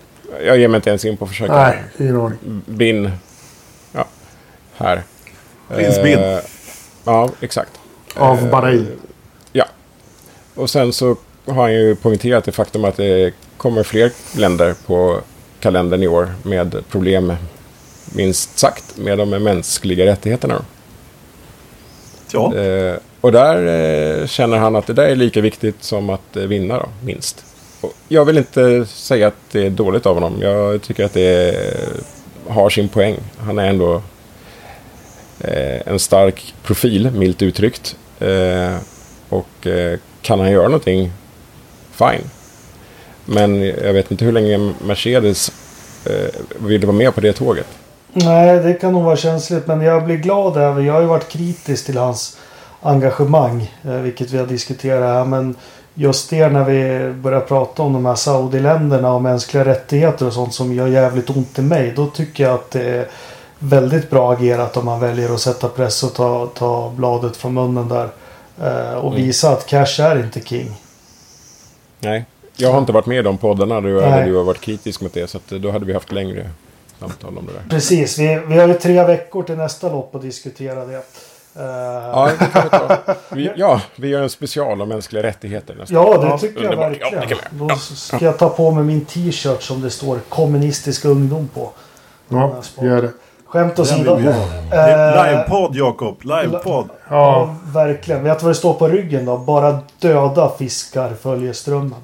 Jag ger mig inte ens in på att försöka. Nej, ingen aning. Bin. Ja, här. Prins Eh, Bin. Ja, exakt. Av Eh, Bahrain. Ja. Och sen så har han ju poängterat det faktum att det kommer fler länder på kalendern i år med problem, minst sagt, med de mänskliga rättigheterna. ja. Och där eh, känner han att det där är lika viktigt som att eh, vinna, då, minst. Och jag vill inte säga att det är dåligt av honom. Jag tycker att det har sin poäng. Han är ändå eh, en stark profil, milt uttryckt. Eh, och eh, kan han göra någonting, fine. Men jag vet inte hur länge Mercedes eh, vill vara med på det tåget. Nej, det kan nog vara känsligt. Men jag blir glad över. Jag har ju varit kritisk till hans engagemang. Eh, vilket vi har diskuterat här. Men just det när vi börjar prata om de här Saudi-länderna och mänskliga rättigheter och sånt som gör jävligt ont i mig. Då tycker jag att det är väldigt bra agerat om man väljer att sätta press och ta, ta bladet från munnen där. Eh, och Mm. visa att cash är inte king. Nej, jag har inte varit med i de poddarna där Nej. du har varit kritisk mot det. Så då hade vi haft längre samtal om det där. Precis, vi, vi har ju tre veckor till nästa lopp att diskutera det. Eh, Ja, det kan vi ta. [laughs] Vi, ja, vi gör en special om mänskliga rättigheter nästa Ja, det Ja, tycker jag underbart. Ja, verkligen. vi. Då ska jag ta på mig min t-shirt som det står kommunistisk ungdom på. Ja, gör det. Skämt åsido. är Livepodd Jakob, livepodd. Ja, Ja, verkligen. Vet du vad det står på ryggen då? Bara döda fiskar följer strömmen.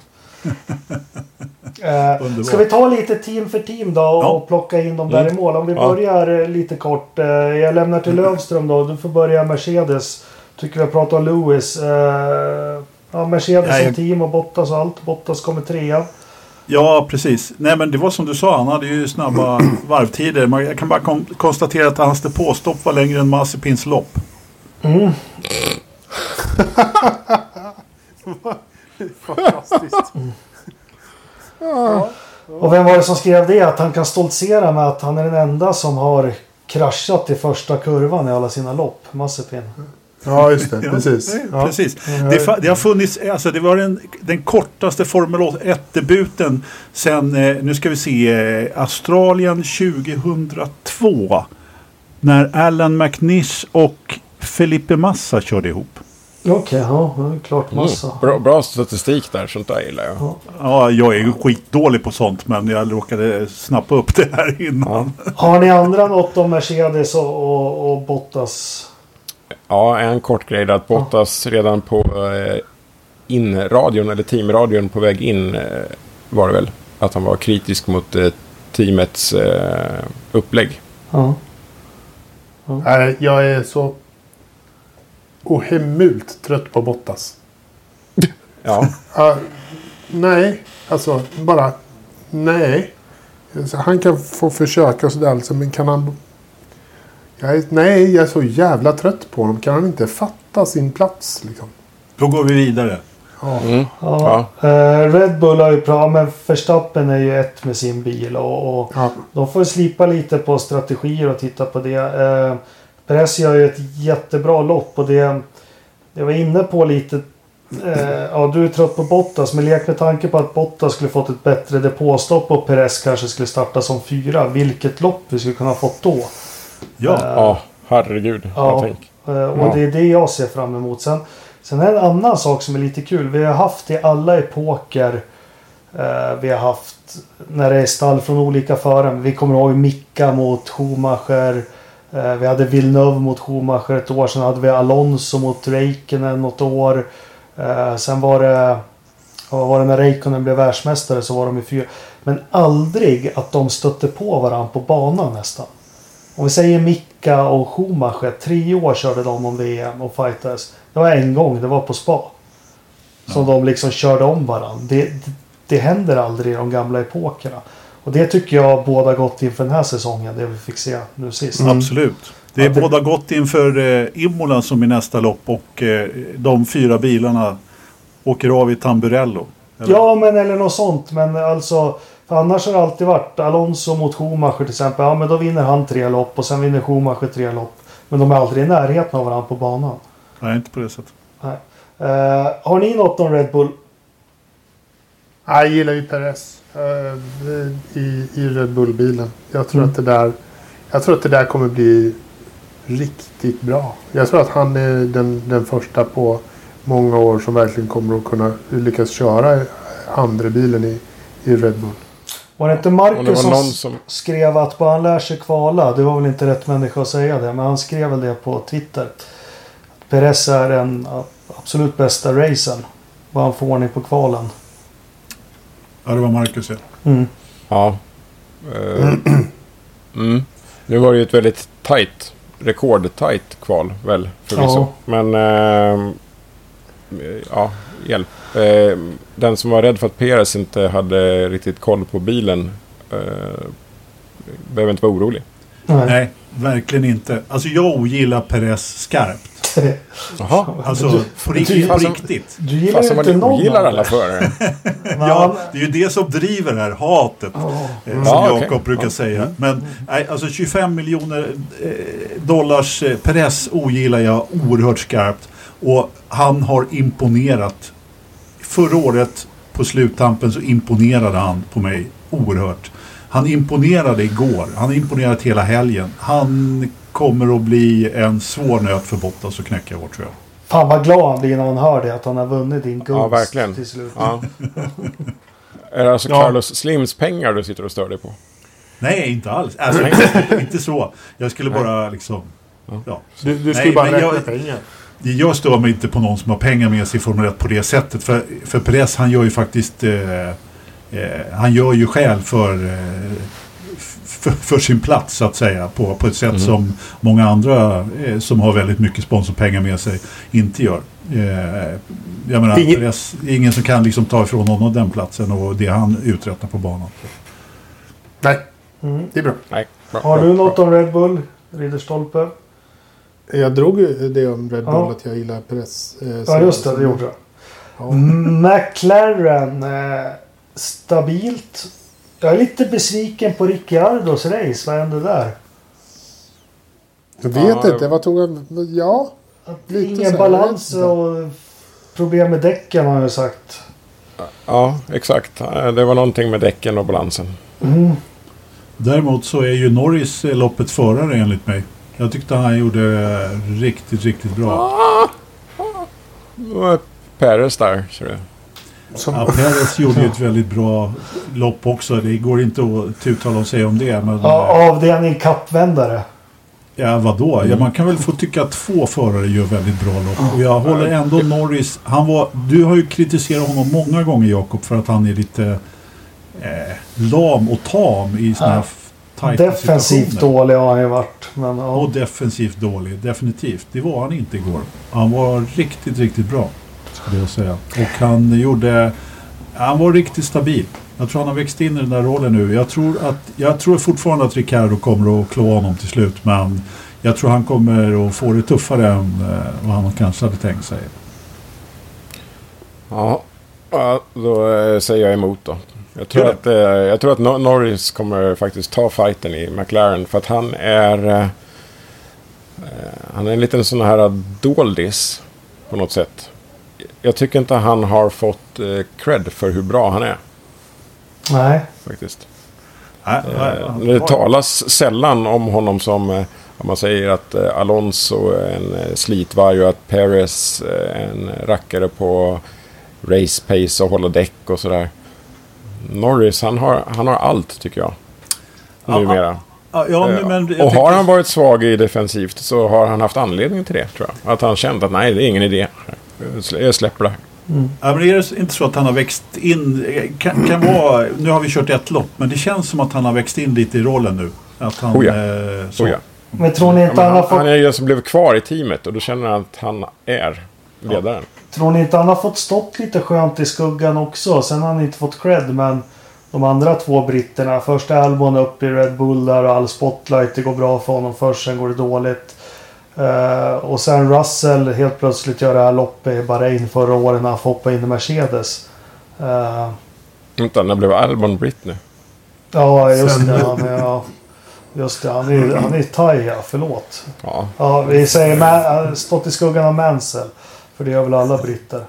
[laughs] eh, ska vi ta lite team för team då och Ja. plocka in dem där Mm. i mål? Om vi Ja. börjar eh, lite kort. Eh, jag lämnar till Lövström då. Du får börja Mercedes. Tycker vi har pratat om Lewis. Ja, Mercedes Nej, som team och Bottas och allt. Bottas kommer trea. Ja, precis. Nej, men det var som du sa, han hade ju snabba [clears throat] varvtider. Man- Jag kan bara kon- konstatera att hans depåstopp var längre än Mazepins lopp. Mm. [laughs] fantastiskt. Och vem var det som skrev det? Att han kan stoltsera med att han är den enda som har kraschat i första kurvan i alla sina lopp. Mazepin. Ja, just det. Precis. Ja. precis. Ja. Det, fa- det har funnits, alltså det var den, den kortaste Formel 1-debuten sen, eh, nu ska vi se, eh, Australien 2002. När Alan McNish och Felipe Massa körde ihop. Okej, ja. Det är klart massa. Mm. Bra, bra statistik där, sånt där gillar jag. Ja, jag är ju skitdålig på sånt men jag råkade snappa upp det här innan. Har ni andra något om Mercedes och, och, och Bottas? Ja, en kort grej där att Bottas redan på eh, inradion, eller teamradion på väg in eh, var det väl. Att han var kritisk mot eh, teamets eh, upplägg. Ja. Nej, jag är så ohemult trött på Bottas. Ja, Ja, nej, alltså bara nej. Så han kan få försöka och sådär alltså, men kan han... Jag är, nej, jag är så jävla trött på honom. Kan han inte fatta sin plats liksom? Då går vi vidare. Ja. mm. Ja. Eh, Red Bull har ju pratat, men Verstappen är ju ett med sin bil och, och ja. de får slipa lite på strategier och titta på det. Eh, Perez gör ju ett jättebra lopp och det jag var inne på lite eh, ja, du är trött på Bottas men lek med tanke på att Bottas skulle fått ett bättre depåstopp och Perez kanske skulle starta som fyra. Vilket lopp vi skulle kunna fått då. Ja, Eh, ja herregud. Ja. Eh, Och det är det jag ser fram emot. Sen, sen är en annan sak som är lite kul. Vi har haft i alla epoker. Eh, vi har haft när det är stall från olika förare. Vi kommer ihåg Micka mot Schumacher. Eh, vi hade Villeneuve mot Schumacher ett år. Sen hade vi Alonso mot Räikkönen något år. Eh, sen var det... Vad var det när Räikkönen blev världsmästare så var de i fyra. Men aldrig att de stötte på varandra på banan nästan. Om vi säger Micka och Schumacher. Tre år körde de om VM och fightades. Det var en gång, det var på spa. Som de liksom körde om varandra. Det, det, det händer aldrig i de gamla epokerna. Och det tycker jag båda gott inför den här säsongen. Det vi fick se nu sist. absolut. Det är Ja, det- båda gott inför eh, Imola som är nästa lopp och eh, de fyra bilarna åker av i Tamburello. Eller? Ja, men eller något sånt. Men alltså. För annars har det alltid varit Alonso mot Schumacher till exempel. Ja, men då vinner han tre lopp och sen vinner Schumacher tre lopp. Men de är aldrig i närheten av varandra på banan. Nej, inte på det sättet. Nej. Eh, har ni något om Red Bull? Jag gillar ju Perez i, i Red Bull-bilen. Jag tror Mm. att det där Jag tror att det där kommer bli riktigt bra. Jag tror att han är den, den första på många år som verkligen kommer att kunna lyckas köra andra bilen i, i Red Bull. Var det inte det Marcus var som, som... skrev att bara han lär sig kvala. Det var väl inte rätt människa att säga det. Men han skrev väl det på Twitter. Perez är den absolut bästa racen. Bara han får ordning på kvalen. Ja, det var Marcus ja. Mm. Ja. Eh, mm. Nu var det ju ett väldigt tajt, rekordtajt kval väl förvisso. Ja. Men eh, ja, hjälp. Eh, den som var rädd för att Perez inte hade riktigt koll på bilen eh, behöver inte vara orolig. Nej. Nej, verkligen inte. Alltså jag ogillar Perez skarpt. Jaha. Alltså på riktigt. På Fasen- riktigt. Du gillar Fast ju inte någon ogillar av alla det. förare. [laughs] Ja, det är ju det som driver det här hatet. Eh, Som Ja, Jakob okej. brukar Ja. säga. Men nej, alltså 25 miljoner eh, dollars eh, Perez ogillar jag oerhört skarpt. Och han har imponerat. Förra året på sluttampen så imponerade han på mig oerhört. Han imponerade igår. Han har imponerat hela helgen. Han kommer att bli en svår nöt för Bottas att knäcka i år tror jag. Fan vad glad han blir när han hör det. Att han har vunnit din gunst Ja, verkligen. till slut. Ja. [laughs] är det alltså Ja. Carlos Slims pengar du sitter och stör dig på? Nej, inte alls. Alltså, [laughs] inte så. Jag skulle bara liksom... Ja. Du, du ska Nej, ju bara räkna jag- pengar. Jag stör mig inte på någon som har pengar med sig i Formel 1 på det sättet. För, för Perez han gör ju faktiskt... Eh, eh, han gör ju skäl för, eh, för, för sin plats så att säga. På, på ett sätt som många andra eh, som har väldigt mycket sponsorpengar med sig inte gör. Eh, jag menar, Ingen- är ingen som kan liksom ta ifrån honom den platsen och det han uträttar på banan. Nej, Mm. det är bra. Nej. Bra, Har bra, du bra. något om Red Bull? Ridderstolpe? Jag drog ju det om Red Bull Ja. att jag gillar press. Eh, Ja just det, det gjorde jag. Ja. McLaren. Eh, stabilt. Jag är lite besviken på Ricciardos race. Vad hände där? Jag vet Ja, inte, vad tog han? Ja, Att Lite så ingen balans och problem med däcken har jag sagt. Ja, exakt. Det var någonting med däcken och balansen. Mm. Däremot så är ju Norris loppets förare enligt mig. Jag tyckte han gjorde riktigt, riktigt bra. Det var Perez där, ser du. Som, Ja, Perez gjorde ju ett väldigt bra lopp också. Det går inte att uttala sig om det. Men, Ja, avdelning kappvändare. ja, vadå? Ja, man kan väl få tycka att två förare gör väldigt bra lopp. Och jag håller ändå Norris. Han var, du har ju kritiserat honom många gånger Jakob för att han är lite eh, lam och tam i sådana Ja. här tajta Defensivt situationer. dålig har han ju varit. Men, ja. Och defensivt dålig, definitivt. Det var han inte igår. Han var riktigt, riktigt bra. Skulle jag säga. Och han gjorde... Han var riktigt stabil. Jag tror han har växt in i den där rollen nu. Jag tror, att, jag tror fortfarande att Ricardo kommer att klå honom till slut. Men jag tror han kommer att få det tuffare än eh, vad han kanske hade tänkt sig. Ja, då eh, säger jag emot då. Jag tror, det. att, eh, jag tror att Nor- Norris kommer faktiskt ta fighten i McLaren. För att han är... Han är en liten sån här doldis på något sätt. Jag tycker inte han har fått eh, cred för hur bra han är Nej. faktiskt. Nej, nej, Eh, han- Det talas sällan om honom som... eh, Om man säger att eh, Alonso är en slitvarg och att Perez är en rackare på race pace och hålla däck och sådär. Norris, han har, han har allt tycker jag. Ja, Numera. Ja, ja, men jag och har han varit svag i defensivt så har han haft anledning till det tror jag. Att han känt att nej, det är ingen idé. Jag slä- Jag släpper det. Ja, men är det inte så att han har växt in? Kan, kan vara, nu har vi kört ett lopp, men det känns som att han har växt in lite i rollen nu. Att han, Oh ja. eh, så. Oh ja. Men tror ni Ja, inte men han har han, fått... han är ju den som blev kvar i teamet och då känner han att han är ledaren. Tror ni inte han har fått stått lite skönt i skuggan också? Sen har han inte fått cred men de andra två britterna. Först är Albon upp i Red Bull där och all spotlight. Det går bra för honom först, sen går det dåligt. Eh, och sen Russell helt plötsligt gör det här loppet i Bahrain förra året när han får hoppa in i Mercedes. Eh, Vänta, när blev Albon britt nu? ja, just Sen- det. Han är, ja, just det. Han är, han är thai, ja. Förlåt. Ja, Ja, vi säger Ma- stått i skuggan av Mansell. För det gör väl alla britter.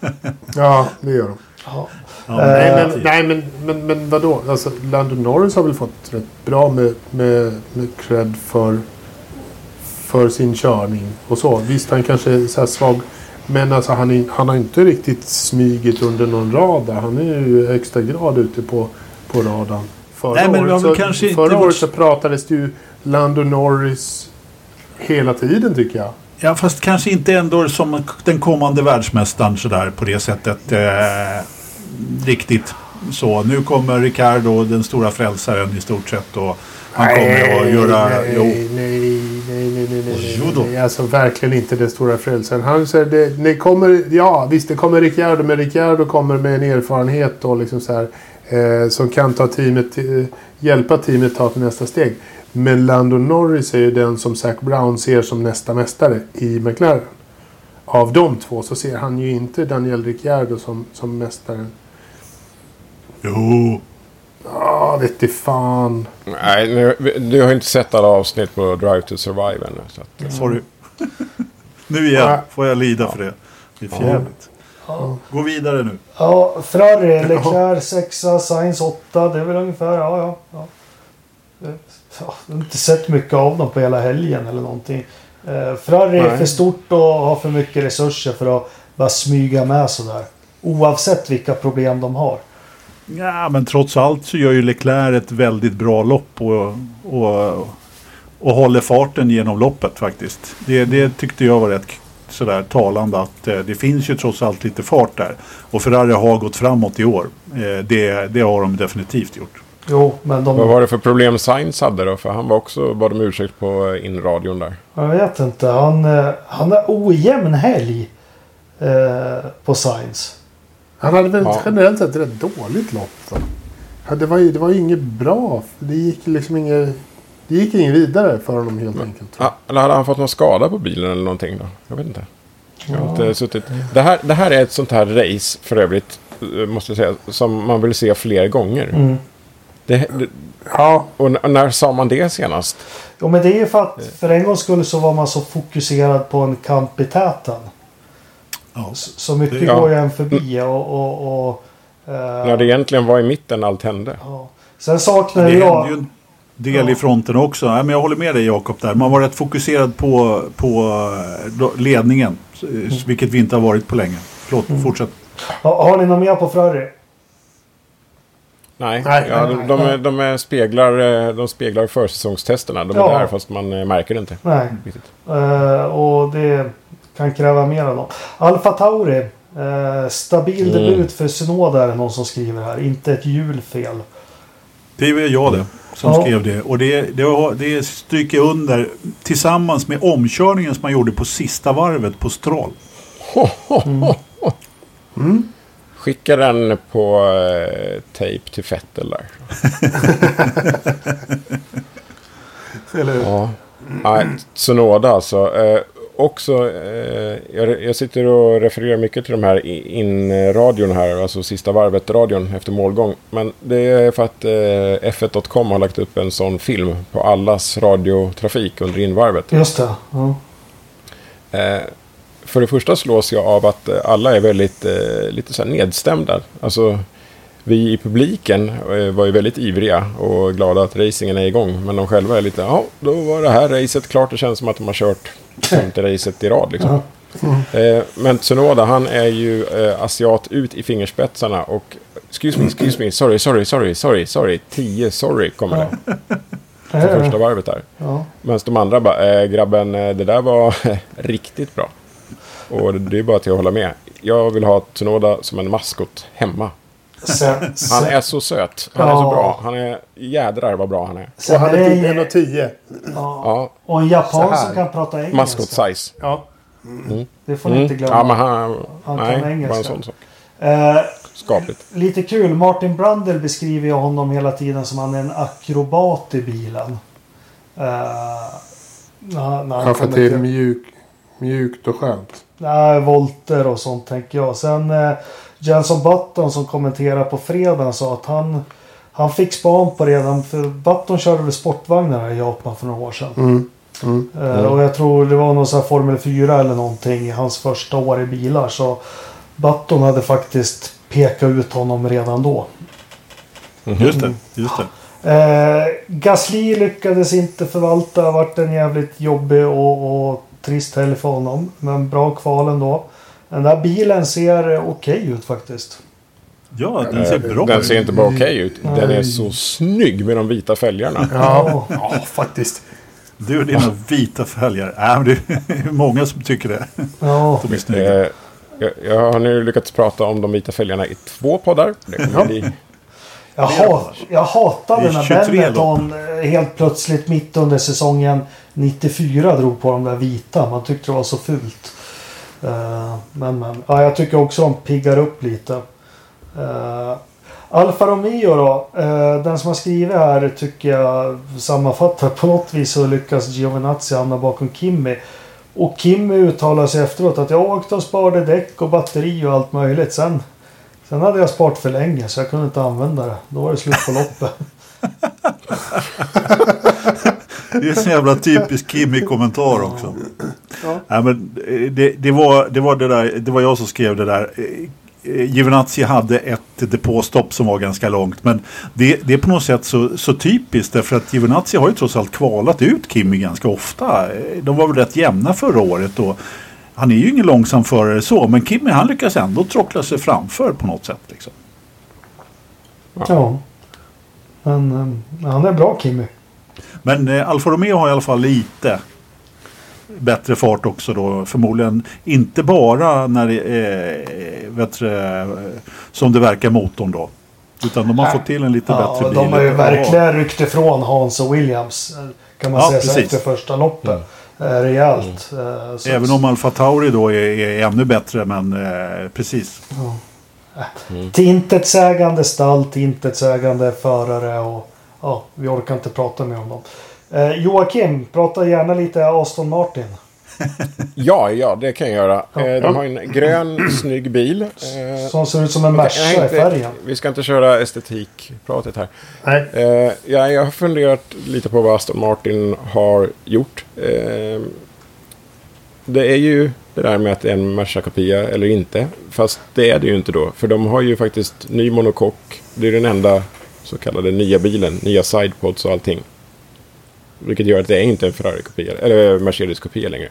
[laughs] ja, det gör de. Ja. Ja, Eh, Nej, men, men, nej, men, men, men vadå? Alltså, Lando Norris har väl fått rätt bra med, med, med cred för, för sin körning och så. Visst, han kanske är så svag. Men alltså, han, är, han har inte riktigt smygit under någon radar. Han är ju i högsta grad ute på, på radarn. Förra, Nej, men året, så, kanske förra året så pratades det ju Lando Norris hela tiden tycker jag. Ja, fast kanske inte ändå som den kommande världsmästaren sådär på det sättet. Eh, riktigt så. Nu kommer Ricardo, den stora frälsaren i stort sett. Och han kommer att göra... Nej, Jo, nej, nej, nej, nej, nej, nej, nej. Alltså verkligen inte den stora frälsaren. Han säger det, det kommer, ja visst det kommer Ricciardo, men Ricciardo kommer med en erfarenhet och liksom så här, eh, som kan ta teamet, till- hjälpa teamet ta till nästa steg. Men Lando Norris är ju den som Zac Brown ser som nästa mästare i McLaren. Av de två så ser han ju inte Daniel Ricciardo som, som mästaren. jo. Ja, vet i fan. nej, nu, du har ju inte sett alla avsnitt på Drive to Survive ännu. Så att, Sorry. [laughs] Nu igen får jag lida för det. Det är för jävligt. Ja. Gå vidare nu. Ja, Ferrari, [laughs] Leclerc sexa, Sainz åtta. Det är väl ungefär, ja ja. ja. Eh, ja jag har inte sett mycket av dem på hela helgen eller någonting. Eh, Ferrari är för stort och har för mycket resurser för att bara smyga med sådär. Oavsett vilka problem de har. Ja, men trots allt så gör ju Leclerc ett väldigt bra lopp och, och, och håller farten genom loppet faktiskt. Det, det tyckte jag var rätt sådär talande att eh, det finns ju trots allt lite fart där. Och Ferrari har gått framåt i år. Eh, det, det har de definitivt gjort. Jo, men de... Vad var det för problem Sainz hade då? För han var också, bad om ursäkt på inradion där. Jag vet inte. Han, eh, han har ojämn helg eh, på Sainz. Han hade väl Ja. generellt sett ett rätt dåligt lopp. Då. Det var ju det var inget bra. Det gick liksom inget... Det gick inget vidare för honom helt enkelt. Ja, eller hade han fått någon skada på bilen eller någonting då? Jag vet inte. Jag har inte suttit. Det, här, det här är ett sånt här race för övrigt, eh, måste jag säga, som man vill se fler gånger. Mm. Det, det, Ja, och när sa man det senast? Jo men det är ju för att för en gångs skull så var man så fokuserad på en kamp i täten. Ja. Så så mycket ja. går ju en förbi och... och, och eh, När det egentligen var i mitten allt hände. ja. Sen saknar Det jag... ju en del i fronten också. Nej, men jag håller med dig Jakob där. Man var rätt fokuserad på, på eh, ledningen. eh, Vilket vi inte har varit på länge. Förlåt, fortsätt. Har, har ni något mer på Ferrari? Nej, Nej, ja, nej, de, de, är- de, speglar, eh, de speglar försäsongstesterna. De är Ja. där fast man märker det inte. Nej. Eh, och det kan kräva mer av dem. Alfa Tauri. Eh, stabil Mm. debut för Synoda är det någon som skriver här. Inte ett hjulfel. Det är jag det som Ja. skrev det. Och det, det, det stryker jag under tillsammans med omkörningen som man gjorde på sista varvet på Stroll. Skicka den på eh, tejp till Fettel där. [laughs] eller hur? Ja. Nej, Sonoda alltså. Eh, också, eh, jag, jag sitter och refererar mycket till de här in-radion här, alltså sista varvet-radion efter målgång. Men det är för att eh, F1.com har lagt upp en sån film på allas radiotrafik under invarvet. Just det. Ja. Eh, för det första slås jag av att alla är väldigt eh, lite så nedstämda. Alltså, vi i publiken eh, var ju väldigt ivriga och glada att racingen är igång. Men de själva är lite, ja, då var det här racet klart. Det känns som att de har kört femte racet i rad. Liksom. Eh, men Tsunoda, han är ju eh, asiat ut i fingerspetsarna och excuse me, excuse me, sorry, sorry, sorry, sorry, sorry, 10 sorry kommer det. Eh, första varvet där. ja. Medan de andra bara, eh, grabben, det där var [laughs] riktigt bra. Och det det är bara till att hålla med. Jag vill ha Tsunoda som en maskot hemma. Sen, Han är så söt. Han är Ja. så bra. Han är jädrar vad bra han är. Och sen han är är det typ en, 1,10. ja. Ja, Och en japan som kan prata engelska. maskot size. Ja. Det får ni inte glömma. Mm. Ja, men han... Han kan nej, bara engelska. en sån sak. Eh, Skapligt. lite kul. Martin Brandel beskriver ju honom hela tiden som han är en akrobat i bilen. Eh, när, när Han får kommer till mjuk, mjukt och skönt. Nej, volter och sånt tänker jag. Sen eh, Jenson Button som kommenterar på fredagen sa att han, han fick span på redan. För Button körde väl sportvagnar i Japan för några år sedan. Mm. Mm. Eh, och jag tror det var någon sån här Formel 4 eller någonting i hans första år i bilar. Så Button hade faktiskt pekat ut honom redan då. Just det. Just det. Eh, Gasly lyckades inte förvalta. Vart en jävligt jobbig och, och trist helg för honom. Men bra kval ändå. Den där bilen ser eh, okej ut faktiskt. Ja, den ser bra Den ut. ser inte bara okej ut. Den är så snygg med de vita fälgarna. Ja, ja faktiskt. Du och dina vita fälgar. Äh, men det är [laughs] många som tycker det. Ja. De är snygga. Eh, jag, jag har nu lyckats prata om de vita fälgarna i två poddar. Kommer bli... Jag, hat, jag hatade när 23 Benetton eh, helt plötsligt mitt under säsongen 94 drog på de där vita. Man tyckte det var så fult. Eh, men men. Ja, jag tycker också de piggar upp lite. Uh, Alfa Romeo då. Eh, den som har skrivit här tycker jag sammanfattar på något vis så lyckas Giovinazzi hamna bakom Kimmy. Och Kimmy uttalar sig efteråt att jag åkte och sparade däck och batteri och allt möjligt. Sen, sen hade jag sparat för länge så jag kunde inte använda det. Då var det slut på loppet. [laughs] Det är en jävla typisk Kimmy-kommentar också. Ja. Nej, men eh, det, det, var, det, var det, där, det var jag som skrev det där. Eh, eh, Giovinazzi hade ett depåstopp som var ganska långt. Men det, det är på något sätt så, så typiskt därför att Giovinazzi har ju trots allt kvalat ut Kimi ganska ofta. De var väl rätt jämna förra året. Och han är ju ingen långsam förare så. Men Kimi han lyckas ändå trockla sig framför på något sätt. Liksom. Ja. Men eh, han är bra Kimmy. Men eh, Alfa Romeo har i alla fall lite bättre fart också då. Förmodligen inte bara när det är, du, eh, som det verkar motorn då. Utan de har fått till en lite Ja, bättre bil. de har ju verkligen ryckt ifrån Hans och Williams. eh, Kan man Ja, säga precis. efter första loppet. Eh, Rejält. Så- Även om Alfa Tauri då är, är ännu bättre men eh, precis. Ja. Till intetsägande stall, till intetsägande förare och ja, vi orkar inte prata mer om dem. Eh, Joakim, prata gärna lite Aston Martin. [laughs] Ja, ja, det kan jag göra. Ja. Eh, De har en grön, [clears throat] snygg bil. Eh, Som ser ut som en Merca i färgen. Vi ska inte köra estetikpratet här. Nej. Eh, ja, jag har funderat lite på vad Aston Martin har gjort. Eh, det är ju det där med att det är en Merca-kopia eller inte. Fast det är det ju inte då. För de har ju faktiskt ny monokock. Det är den enda så kallade nya bilen. Nya sidepods och allting. Vilket gör att det är inte en Ferrari-kopia. Eller Mercedes-kopia längre.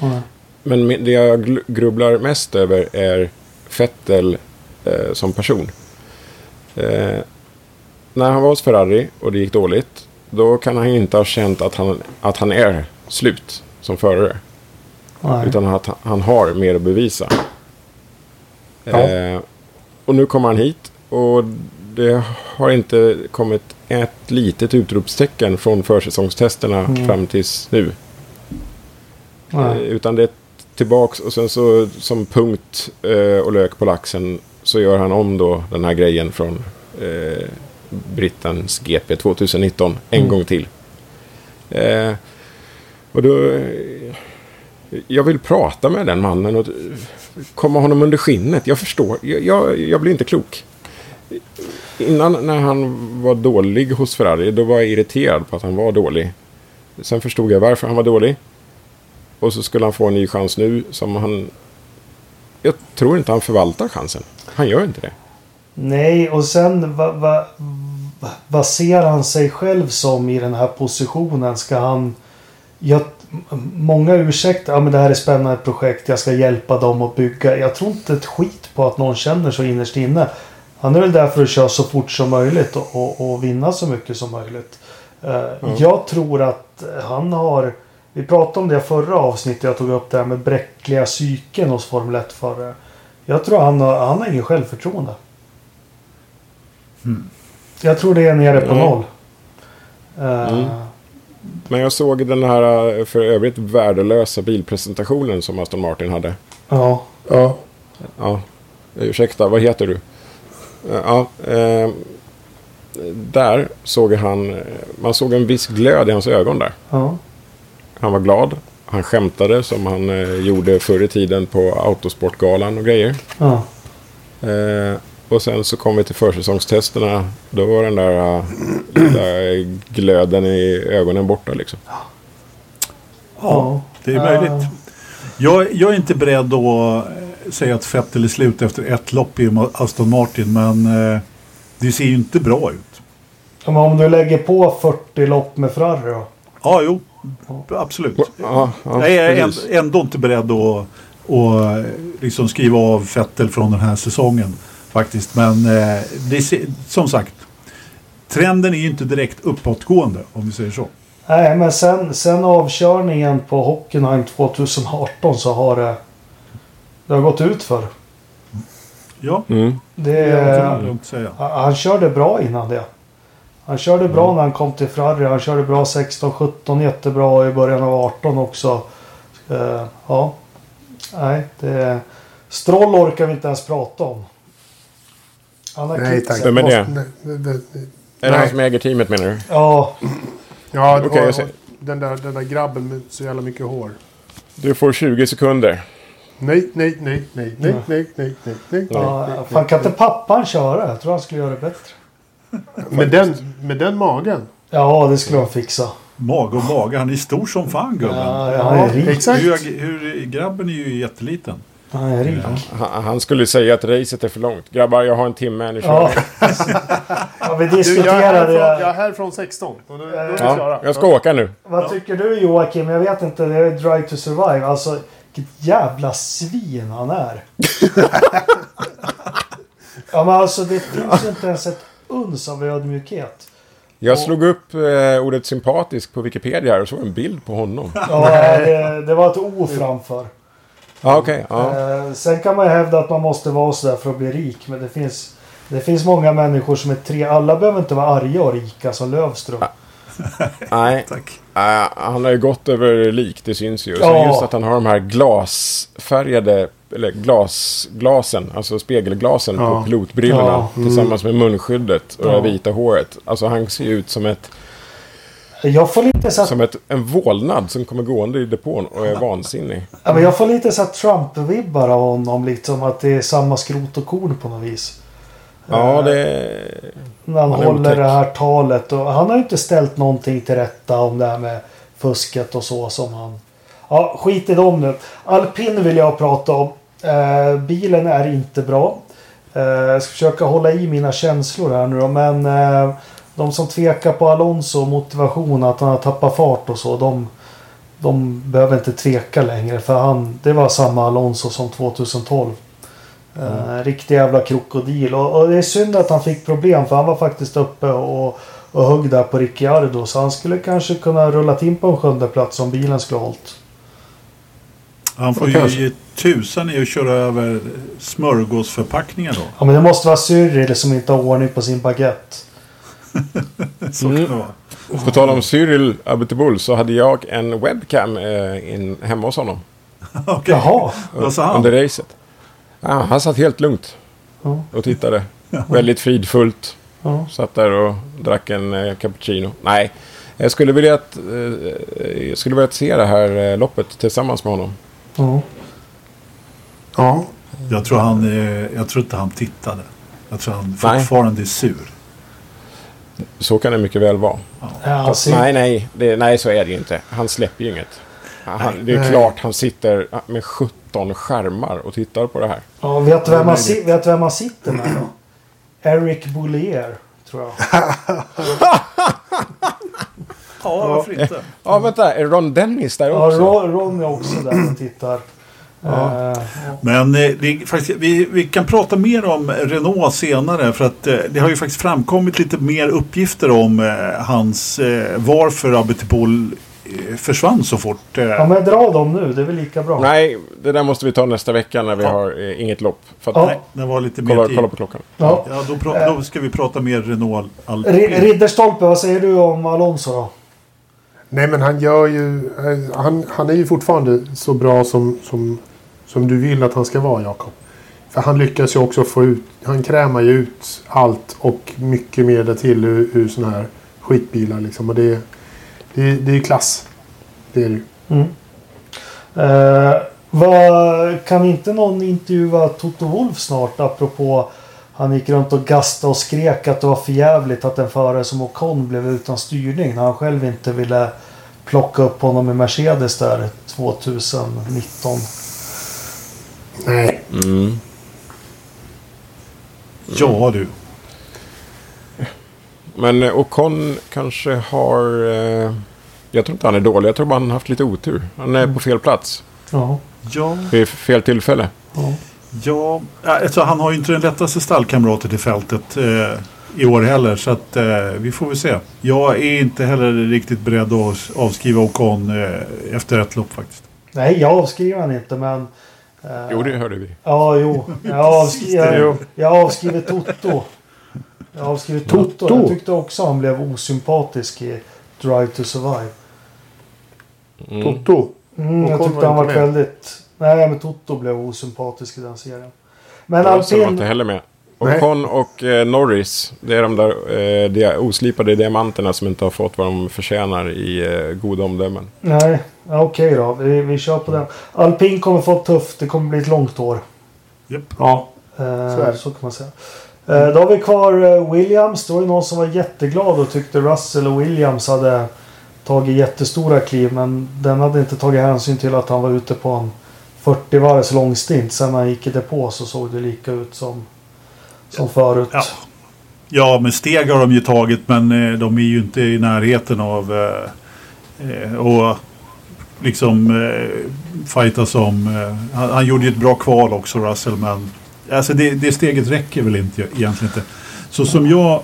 Mm. Men det jag grubblar mest över är Vettel eh, som person. Eh, när han var hos Ferrari och det gick dåligt, då kan han inte ha känt att han, att han är slut som förare. Nej. Utan att han- han har mer att bevisa. Ja. Eh, och nu kommer han hit och det har inte kommit ett litet utropstecken från försäsongstesterna Mm. fram tills nu. Eh. Utan det är tillbaks och sen så som punkt eh, och lök på laxen så gör han om då den här grejen från eh, Brittens GP 2019 en Mm. gång till. Eh, och då... Eh, jag vill prata med den mannen och komma honom under skinnet. Jag förstår. Jag, jag, jag blir inte klok. Innan när han var dålig hos Ferrari, då var jag irriterad på att han var dålig. Sen förstod jag varför han var dålig. Och så skulle han få en ny chans nu som han... Jag tror inte han förvaltar chansen. Han gör inte det. Nej, och sen vad va, va, vad ser han sig själv som i den här positionen? Ska han... Jag, många ursäkter. Ja, men det här är ett spännande projekt. Jag ska hjälpa dem att bygga. Jag tror inte ett skit på att någon känner så innerst inne. Han är väl där för att köra så fort som möjligt och, och, och vinna så mycket som möjligt. Eh, Jag tror att han har... Vi pratade om det förra avsnittet. Jag tog upp det här med bräckliga psyken hos Formel 1-förare. Jag tror han har, han har ingen självförtroende. Jag tror det är nere på Ja. noll. Mm. Men jag såg den här eh, för övrigt värdelösa bilpresentationen som Aston Martin hade. Ja. Ja. Ja, ursäkta, vad heter du? Eh, Ja, eh, där såg han, eh, man såg en viss glöd i hans ögon där. Ja. Han var glad. Han skämtade som han eh, gjorde förr i tiden på Autosportgalan och grejer. Ja. Eh, och sen så kom vi till försäsongstesterna. Då var den där uh, lilla glöden i ögonen borta liksom. Ja, det är Ja. möjligt. Jag, jag är inte beredd att eh, säga att Vettel är slut efter ett lopp i Aston Martin men eh, det ser ju inte bra ut. Men om du lägger på 40 lopp med Ferrari då? Ja, jo, absolut. Ja, ja, jag är ändå, ändå inte beredd att, att liksom skriva av Vettel från den här säsongen faktiskt. Men eh, det, ser- som sagt, trenden är ju inte direkt uppåtgående om vi säger så. Nej, men sen, sen avkörningen på Hockenheim 2018 så har det... Det har gått ut för. Ja, Mm. Det, man lugnt säga. han han körde bra innan det. Han körde bra när han kom till Ferrari. Han körde bra 16-17 jättebra i början av 18 också. Eh, ja. Nej, det... Stroll orkar vi inte ens prata om. Han har Nej tack. Vem är det? Är det Nej. han som äger teamet menar du? Ja, Ja, Okej, och, jag ser. och den, där, den där grabben med så jävla mycket hår. Du får 20 sekunder. Nej, nej, nej, nej, nej, nej, nej, nej, nej, ja nej, fan kan inte pappan köra? Jag tror han skulle göra det bättre. Med den, med den magen. Ja, det skulle de fixa. Mage och mage, han är stor som fan gubben. Ja, ja, han är rik. exakt. Hur, hur, grabben är ju jätteliten. Han är rik. Han, han skulle säga att racet är för långt. Grabbar, jag har en timme, ni kör. Ja. [laughs] ja, vi Du, jag, är diskuterade jag är härifrån 16. Och nu, nu är Ja, klara. jag ska åka nu. Vad tycker du Joakim? Jag vet inte. Det är Drive to Survive. Alltså, vilket jävla svin han är. [laughs] ja, men alltså det finns ju inte ens ett uns av ödmjukhet. Jag slog upp eh, ordet sympatisk på Wikipedia här och såg en bild på honom. Ja, det, det var ett O framför. Ja, okej. ja. Eh, sen kan man ju hävda att man måste vara sådär för att bli rik. Men det finns, det finns många människor som är tre. Alla behöver inte vara arga och rika som Lövström. [laughs] Nej, Tack. eh, han har ju gått över lik, det syns ju. Sen Ja. just att han har de här glasfärgade, eller glas, glasen, alltså spegelglasen Ja. på pilotbrillorna. Ja. Tillsammans med munskyddet och det vita håret. Alltså han ser ju ut som, ett, Jag får lite så att, som ett, en vålnad som kommer gående i depån och är vansinnig. ja, men jag får lite så att Trump-vibbar av honom. Liksom att det är samma skrot och korn på något vis. Ja, Eh, det... När han, Han håller otäck. det här talet. Och han har ju inte ställt någonting till rätta om det här med fusket och så som han... Ja, skit i dem nu. Alpin vill jag prata om. Eh, bilen är inte bra. Eh, jag ska försöka hålla i mina känslor här nu då. Men eh, de som tvekar på Alonso motivation att han har tappat fart och så. De, de behöver inte tveka längre. För han, det var samma Alonso som 2012. Uh, riktig jävla krokodil. Och, och det är synd att han fick problem för han var faktiskt uppe och, och högg där på Ricciardo. Så han skulle kanske kunna rullat in på en sjunde plats om bilen skulle ha hållit. Han får ju ge tusan i att köra över smörgåsförpackningar då. Ja men det måste vara Cyril som inte har ordning på sin baguette. [laughs] Så Mm. kan det vara. På tal om Cyril Abiteboul så hade jag en webcam eh, in, hemma hos honom. [laughs] Okej. Jaha. Vad sa han? Under racet. Ja, han satt helt lugnt Ja. och tittade. [laughs] Väldigt fridfullt. Ja. Satt där och drack en eh, cappuccino. Nej, jag skulle vilja att, eh, jag skulle vilja att se det här eh, loppet tillsammans med honom. Ja. Ja. Jag tror, han, jag tror inte han tittade. Jag tror han Nej. fortfarande är sur. Så kan det mycket väl vara. Ja, Fast, ser- nej, nej, det, nej, så är det ju inte. Han släpper ju inget. Han, det är Nej. klart han sitter med 17 skärmar och tittar på det här. Ja, vet du vem, Ja, man si- vet vem man sitter med då? Eric Boulier, tror jag. [laughs] Ja, varför inte? Ja, vänta, är Ron Dennis där Ja, också? Ron, Ron är också där och tittar. Eh, Men eh, det faktiskt, vi, vi kan prata mer om Renault senare för att eh, det har ju faktiskt framkommit lite mer uppgifter om eh, hans eh, varför Abitipol eh, försvann så fort. Eh, ja, men dra dem nu. Det är väl lika bra. Nej, det där måste vi ta nästa vecka när vi Ja. har eh, inget lopp. För att, Ja. Nej, det var lite mer kolla, tid. kolla på klockan. Ja. Ja, då, pra- då ska vi prata mer Renault Ridderstolpe, vad säger du om Alonso då? Nej men han gör ju... eh, Han, han är ju fortfarande så bra som, som, som du vill att han ska vara Jakob. För han lyckas ju också få ut... Han krämar ju ut allt och mycket mer därtill ur, ur sådana här skitbilar liksom. Och det, det, det är klass. Det är det ju. Mm. Eh, vad, kan inte någon intervjua Toto Wolf snart apropå han gick runt och gastade och skrek att det var för jävligt att en förare som Ocon blev utan styrning när han själv inte ville plocka upp honom i Mercedes där 2019. Nej. Mm. Ja du. Men eh, Ocon kanske har... Eh, jag tror inte han är dålig. Jag tror bara han har haft lite otur. Han är på fel plats. Ja. Ja, Vid fel tillfälle. ja. ja. Alltså, han har ju inte den lättaste stallkamrater till fältet eh, i år heller. Så att, eh, vi får väl se. Jag är inte heller riktigt beredd att avskriva Ocon eh, efter ett lopp faktiskt. Nej, jag avskriver han inte men... eh, Jo, det hörde vi. Ja, jo. Jag, avskri jag, jag avskriver Toto. Jag avskriver Toto. Toto? Jag tyckte också han blev osympatisk i Drive to Survive. Mm. Toto. Mm, jag tyckte han var väldigt... Nej, men Toto blev osympatisk i den serien. Men Alpin... var inte heller med. Ocon och eh, Norris. Det är de där eh, de oslipade diamanterna som inte har fått vad de förtjänar i eh, goda omdömen. Nej, ja, okej då. Vi, vi kör på den. Alpin kommer få tufft. Det kommer bli ett långt år. Japp. Ja. Eh, Så så kan man säga. Eh, då har vi kvar eh, Williams. Då var det någon som var jätteglad och tyckte Russell och Williams hade tagit jättestora kliv men den hade inte tagit hänsyn till att han var ute på en 40 varvs långstint. Sen när han gick i depå så såg det lika ut som, som förut. Ja. ja, men steg har de ju tagit men eh, de är ju inte i närheten av eh, och liksom eh, fightas om. Eh, han, han gjorde ju ett bra kval också Russell men alltså det, det steget räcker väl inte egentligen inte. Så som jag,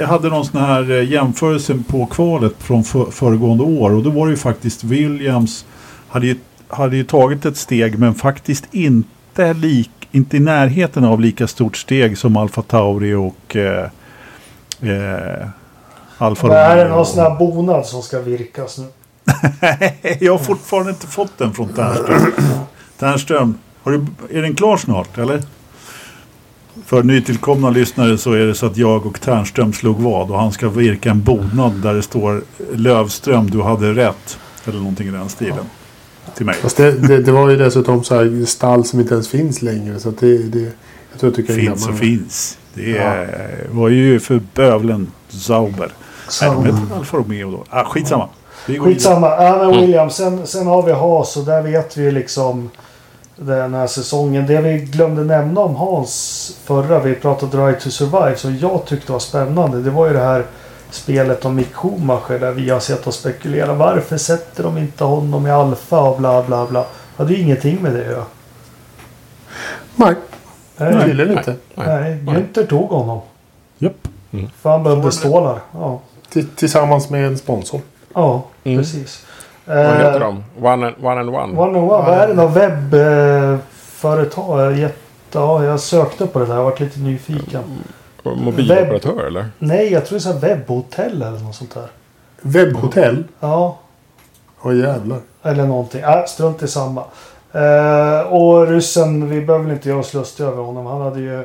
jag hade någon sån här eh, jämförelse på kvalet från för, föregående år och då var det ju faktiskt Williams hade ju, hade ju tagit ett steg men faktiskt inte, lik, inte i närheten av lika stort steg som Alfa Tauri och eh, eh, Alfa Romeo. Är det någon sån här bonad som ska virkas nu? [laughs] jag har fortfarande inte fått den från Ternström. [clears throat] Ternström, har du, är den klar snart eller? För nytillkomna lyssnare så är det så att jag och Ternström slog vad och han ska virka en bonad där det står Lövström, du hade rätt. Eller någonting i den stilen. Ja. Till mig. Fast det, det, det, var ju dessutom så här stall som inte ens finns längre. Så det, det, jag tror att du Finns och finns. Det ja. var ju för bövlen Zauber. Sauber. Nej, de hette Alfa Romeo då. Ah, skitsamma. Skitsamma. Ja, men William, sen, sen har vi Haas och där vet vi liksom den här säsongen. Det vi glömde nämna om Hans förra, vi pratade Drive to Survive, som jag tyckte var spännande. Det var ju det här spelet om Mick Schumacher där vi har sett och spekulerat. Varför sätter de inte honom i Alfa och bla bla bla. Det hade ju ingenting med det att. Nej. Nej, tydligen inte. Nej, Günther tog honom. Japp. Mm. För han behövde stålar. Ja. Tillsammans med en sponsor. Ja, mm. precis. Vad heter de? One and One? And one. one, and one. Vad är det? Något webbföretag? Ja, jag sökte på det där. Jag varit lite nyfiken. Mobiloperatör Webb... eller? Nej, jag tror det är webbhotell eller något sånt där. Webbhotell? Ja. Åh jävlar. Eller någonting. Äh, strunt i samma. Uh, och ryssen, vi behöver väl inte göra oss lustiga över honom. Han hade ju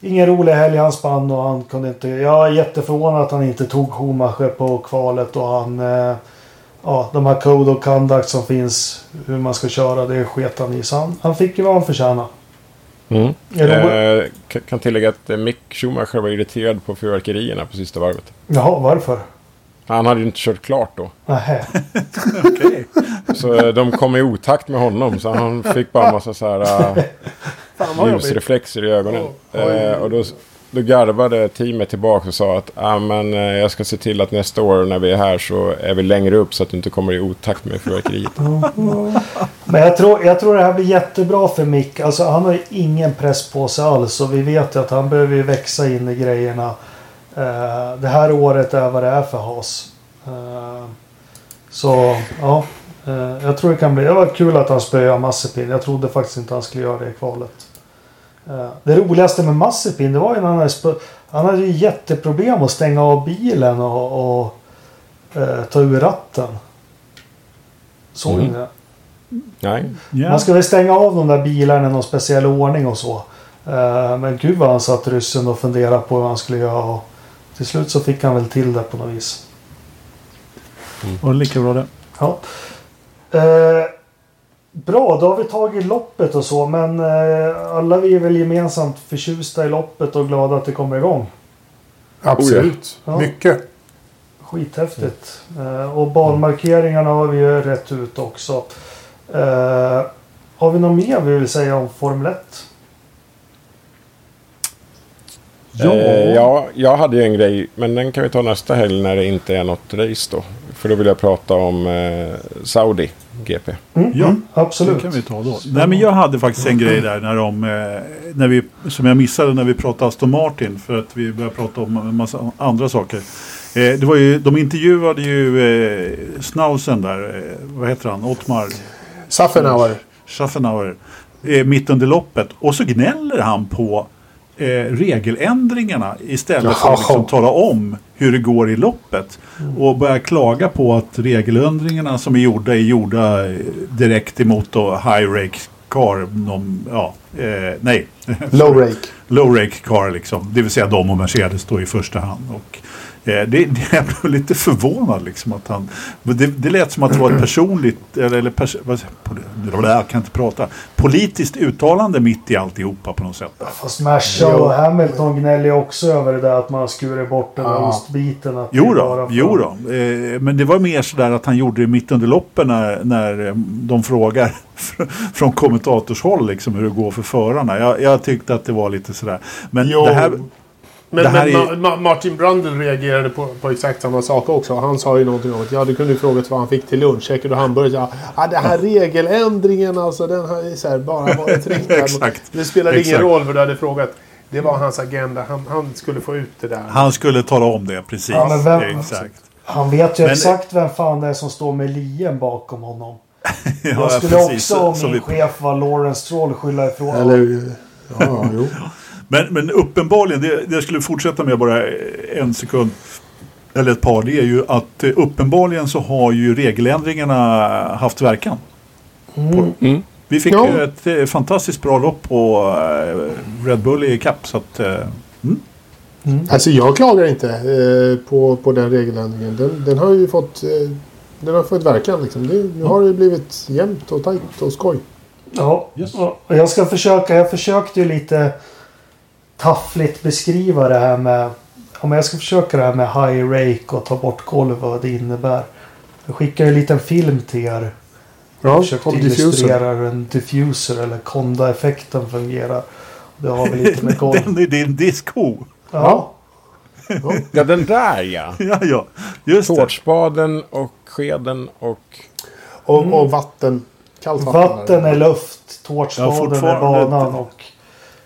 ingen rolig helg han spann och han kunde inte... Jag är jätteförvånad att han inte tog Schumacher på kvalet och han... Uh, ja, de här code of conduct som finns. Hur man ska köra. Det sket han i. Så han, han fick ju vad han förtjänade. Mm. Eh, kan tillägga att eh, Mick Schumacher var irriterad på fyrverkerierna på sista varvet. Jaha, varför? Han hade ju inte kört klart då. Nähä. [laughs] okay. Så eh, de kom i otakt med honom. Så han fick bara en massa så här [laughs] uh, ljusreflexer i ögonen. Oh, uh, och då då garvade teamet tillbaka och sa att ah, men, eh, jag ska se till att nästa år när vi är här så är vi längre upp så att du inte kommer i otakt med fyrverkeriet. [laughs] men jag tror, jag tror det här blir jättebra för Mick. Alltså, han har ju ingen press på sig alls och vi vet ju att han behöver växa in i grejerna. Uh, det här året är vad det är för Haas. Uh, eh, så ja, uh, jag tror det kan bli. Det var kul att han spöade Massepin. Jag trodde faktiskt inte han skulle göra det i kvalet. Eh, det roligaste med Massepin det var ju när han hade, han hade ju jätteproblem att stänga av bilen och, och eh, ta ur ratten. Såg mm. ni det? Nej. Yeah. Man väl stänga av de där bilarna i någon speciell ordning och så. Eh, men gud vad han satt ryssen och funderade på hur han skulle göra. Och till slut så fick han väl till det på något vis. Mm. Och lika bra det. Ja. Eh, Bra, då har vi tagit loppet och så men eh, alla vi är väl gemensamt förtjusta i loppet och glada att det kommer igång. Absolut, ja. mycket. Skithäftigt. Eh, och banmarkeringarna har vi ju rätt ut också. Eh, har vi något mer vi vill säga om Formel 1? Ja. Eh, ja, jag hade ju en grej, men den kan vi ta nästa helg när det inte är något race då. För då vill jag prata om eh, Saudi GP. Mm, ja, mm, absolut. Det kan vi ta då. Nej, men jag hade faktiskt en grej där när de, eh, när vi, som jag missade när vi pratade Aston Martin. För att vi började prata om en massa andra saker. Eh, det var ju, de intervjuade ju eh, Snausen där, eh, vad heter han, Ottmar? Schaffenauer. Schaffenauer. Eh, mitt under loppet. Och så gnäller han på eh, regeländringarna istället Jaha. för att liksom tala om hur det går i loppet. Mm. Och börja klaga på att regeländringarna som är gjorda är gjorda eh, direkt emot då high rake car. De, ja, eh, nej. Low rake. [laughs] Low rake car liksom. Det vill säga de och Mercedes då i första hand. Och det, det, [laughs] jag blev lite förvånad liksom att han... Det, det lät som att det var ett personligt, eller, eller pers, vad, jag kan inte prata, politiskt uttalande mitt i alltihopa på något sätt. Fast Merca och Hamilton gnäller ju också över det där att man skurit bort den där Ja. ostbiten. Att Jo då, för- jo då. Eh, men det var mer sådär att han gjorde det mitt under loppen när, när eh, de frågar [laughs] fr- från kommentatorshåll liksom hur det går för förarna. Jag, jag tyckte att det var lite sådär. Men Jo. det här... Men, men är- Ma- Ma- Martin Brundle reagerade på, på exakt samma sak också. Han sa ju någonting om att ja, du kunde ju frågat vad han fick till lunch. Käkade du hamburgare? Ja, ah, den här regeländringen alltså. Den har ju så här bara varit [laughs] riktad. Exakt. Det spelade ingen roll vad du hade frågat. Det var hans agenda. Han, han skulle få ut det där. Han skulle tala om det, precis. Ja, men vem- Exakt. Han vet ju Men- exakt vem fan det är som står med lien bakom honom. [laughs] Ja, Jag skulle precis. också, om min vi- chef var Lawrence Stroll, skylla ifrån Eller... Ja, jo. [laughs] Men, men uppenbarligen, det, det jag skulle fortsätta med bara en sekund. Eller ett par. Det är ju att eh, uppenbarligen så har ju regeländringarna haft verkan. Mm. Mm. Vi fick Ja. ju ett eh, fantastiskt bra lopp på eh, Red Bull i Cup. Så att, eh, Mm. Alltså jag klagar inte eh, på, på den regeländringen. Den, den har ju fått... Eh, den har fått verkan liksom. Det, nu har det blivit jämnt och tajt och skoj. Ja, Yes. och jag ska försöka. Jag försökte ju lite taffligt beskriva det här med... Om jag ska försöka det här med high rake och ta bort golv och vad det innebär. Jag skickade en liten film till er. Jag Ja, försökte illustrera hur en diffuser eller konda-effekten fungerar. Det har väl lite med golv. [laughs] den är din disco. Ja. Ja, den där ja. [laughs] Ja, ja. Just det. Tårtspaden och skeden och... Och, Mm. och vatten. Kallt vatten. Vatten är luft, Ja, tårtspaden är fortfarande banan och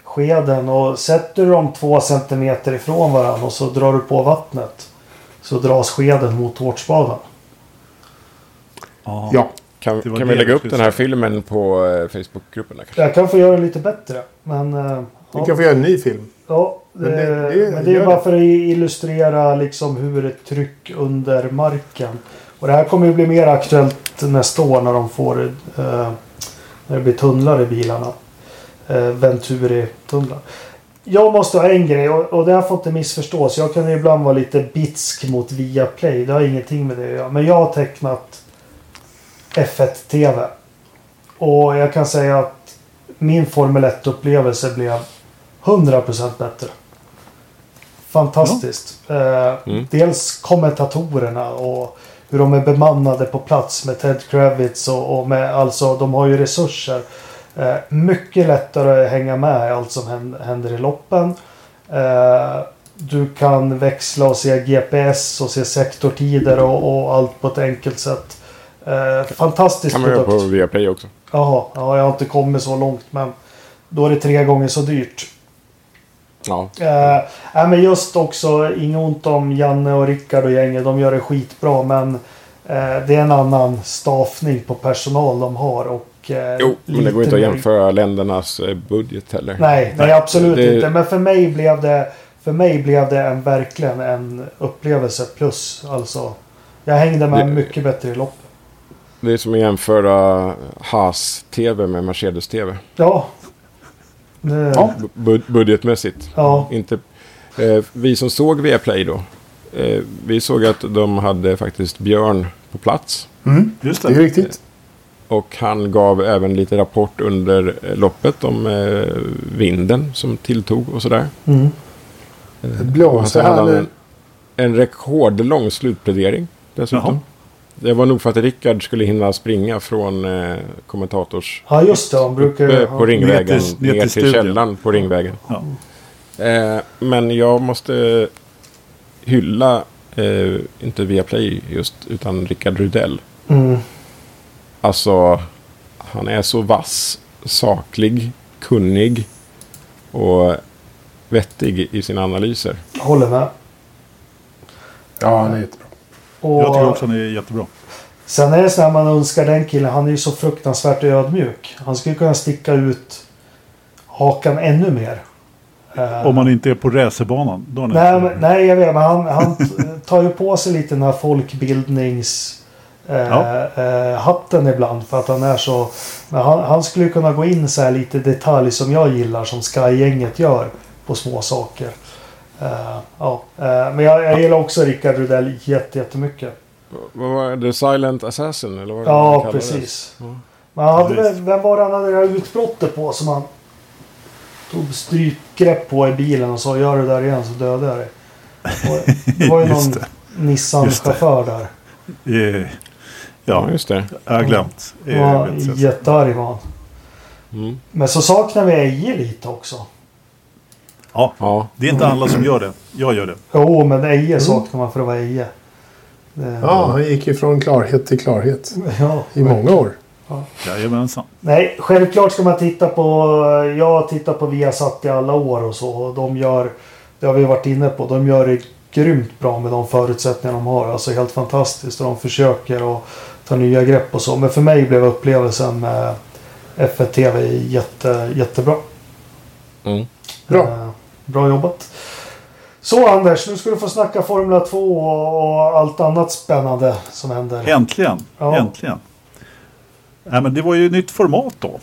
skeden. Och sätter du dem två centimeter ifrån varandra och så drar du på vattnet. Så dras skeden mot tårtspaden. Ja. Ja. Kan, kan vi lägga upp den här säga. filmen på eh, Facebookgruppen? kanske? Jag kan få göra det lite bättre. Men, eh, Vi ja, kan få göra en ny film. ja, det, Men det- det, men det är bara det. för att illustrera liksom hur ett tryck under marken. Och det här kommer ju bli mer aktuellt nästa år när de får eh, när det blir tunnlar i bilarna. Eh, Venturi-tunnlar. Jag måste ha en grej och, och det har fått en missförstås. Jag kan ibland vara lite bitsk mot Viaplay. Det har ingenting med det att göra. Men jag har tecknat F1-TV. Och jag kan säga att min Formel 1-upplevelse blev 100% bättre. Fantastiskt. Eh, Mm. Dels kommentatorerna och hur de är bemannade på plats med Ted Kravitz och, och med alltså de har ju resurser. Eh, mycket lättare att hänga med i allt som hän- händer i loppen. Eh, du kan växla och se GPS och se sektortider och, och allt på ett enkelt sätt. Eh, fantastisk kan man produkt. på Viaplay också. Jaha, ja, jag har inte kommit så långt men då är det tre gånger så dyrt. Ja. Nej, men just också, inget ont om Janne och Rickard och gänget. De gör det skitbra men eh, det är en annan stavning på personal de har. Och, Jo, men det går inte att mer- jämföra ländernas eh, budget heller. Nej, nej absolut det- inte. Men för mig blev det för mig blev det en, verkligen en upplevelse plus. Alltså, jag hängde med Det- mycket bättre i lopp. Det är som att jämföra Haas-TV med Mercedes-TV. Ja. Det, Ja. Bu- budgetmässigt. ja. Inte, eh, vi som såg Viaplay då. Eh, vi såg att de hade faktiskt Björn på plats. Mm. Just Det är det. riktigt. Och han gav även lite rapport under eh, loppet om eh, vinden som tilltog och sådär. Mm. Eh, hade här han en, en rekordlång slutplädering dessutom. Jaha. Det var nog för att Rickard skulle hinna springa från eh, kommentators... ja, just det. De brukar på Ringvägen Ner till- ner ner till till, källan på Ringvägen. Ja. Eh, men jag måste hylla, eh, inte Viaplay just, utan Rickard Rudell. Mm. Alltså, han är så vass, saklig, kunnig och vettig i sina analyser. Håller med. Ja, han är jättebra. Och Jag tycker också han är jättebra. Sen är det så här man önskar den killen. Han är ju så fruktansvärt ödmjuk. Han skulle kunna sticka ut hakan ännu mer. Eh, Om man inte är på racerbanan. Nej, men, nej, jag vet. Men han, han [laughs] tar ju på sig lite den här folkbildnings... Eh, Ja. eh, hatten ibland för att han är så... Men han, han skulle ju kunna gå in så här lite detalj som jag gillar som Sky-gänget gör på små saker. Eh, ja. Eh, men jag, jag gillar också Rickard Rudell jätte, jättemycket. Vad var det? The Silent Assassin? Eller vad det Ja, kallades? precis. Ja. Men han hade, väl- vem var det han hade det här utbrottet på som han tog strypgrepp på i bilen och sa gör det där igen så dödar jag dig. Det var ju [laughs] någon det. Nissan-chaufför där. Ja, ja, just det. jag har glömt. Jättearg var han. Mm. Men så saknar vi Eje lite också. Ja, Ja. det är inte alla som gör det. Jag gör det. Jo, men Eje saknar man för att vara Eje. Det- Ja, han gick ju från klarhet till klarhet [laughs] ja. i många år. Jajamensan. Nej, självklart ska man titta på... Jag har tittat på Viasat i alla år och så. Och de gör... Det har vi varit inne på. De gör det grymt bra med de förutsättningar de har. Alltså helt fantastiskt. Och de försöker att ta nya grepp och så. Men för mig blev upplevelsen med F1 TV jätte, jättebra. Mm. Bra. Eh, bra jobbat. Så Anders, nu ska du få snacka Formula 2 och, och allt annat spännande som händer. Äntligen. Ja. Äntligen. Nej, men det var ju ett nytt format då.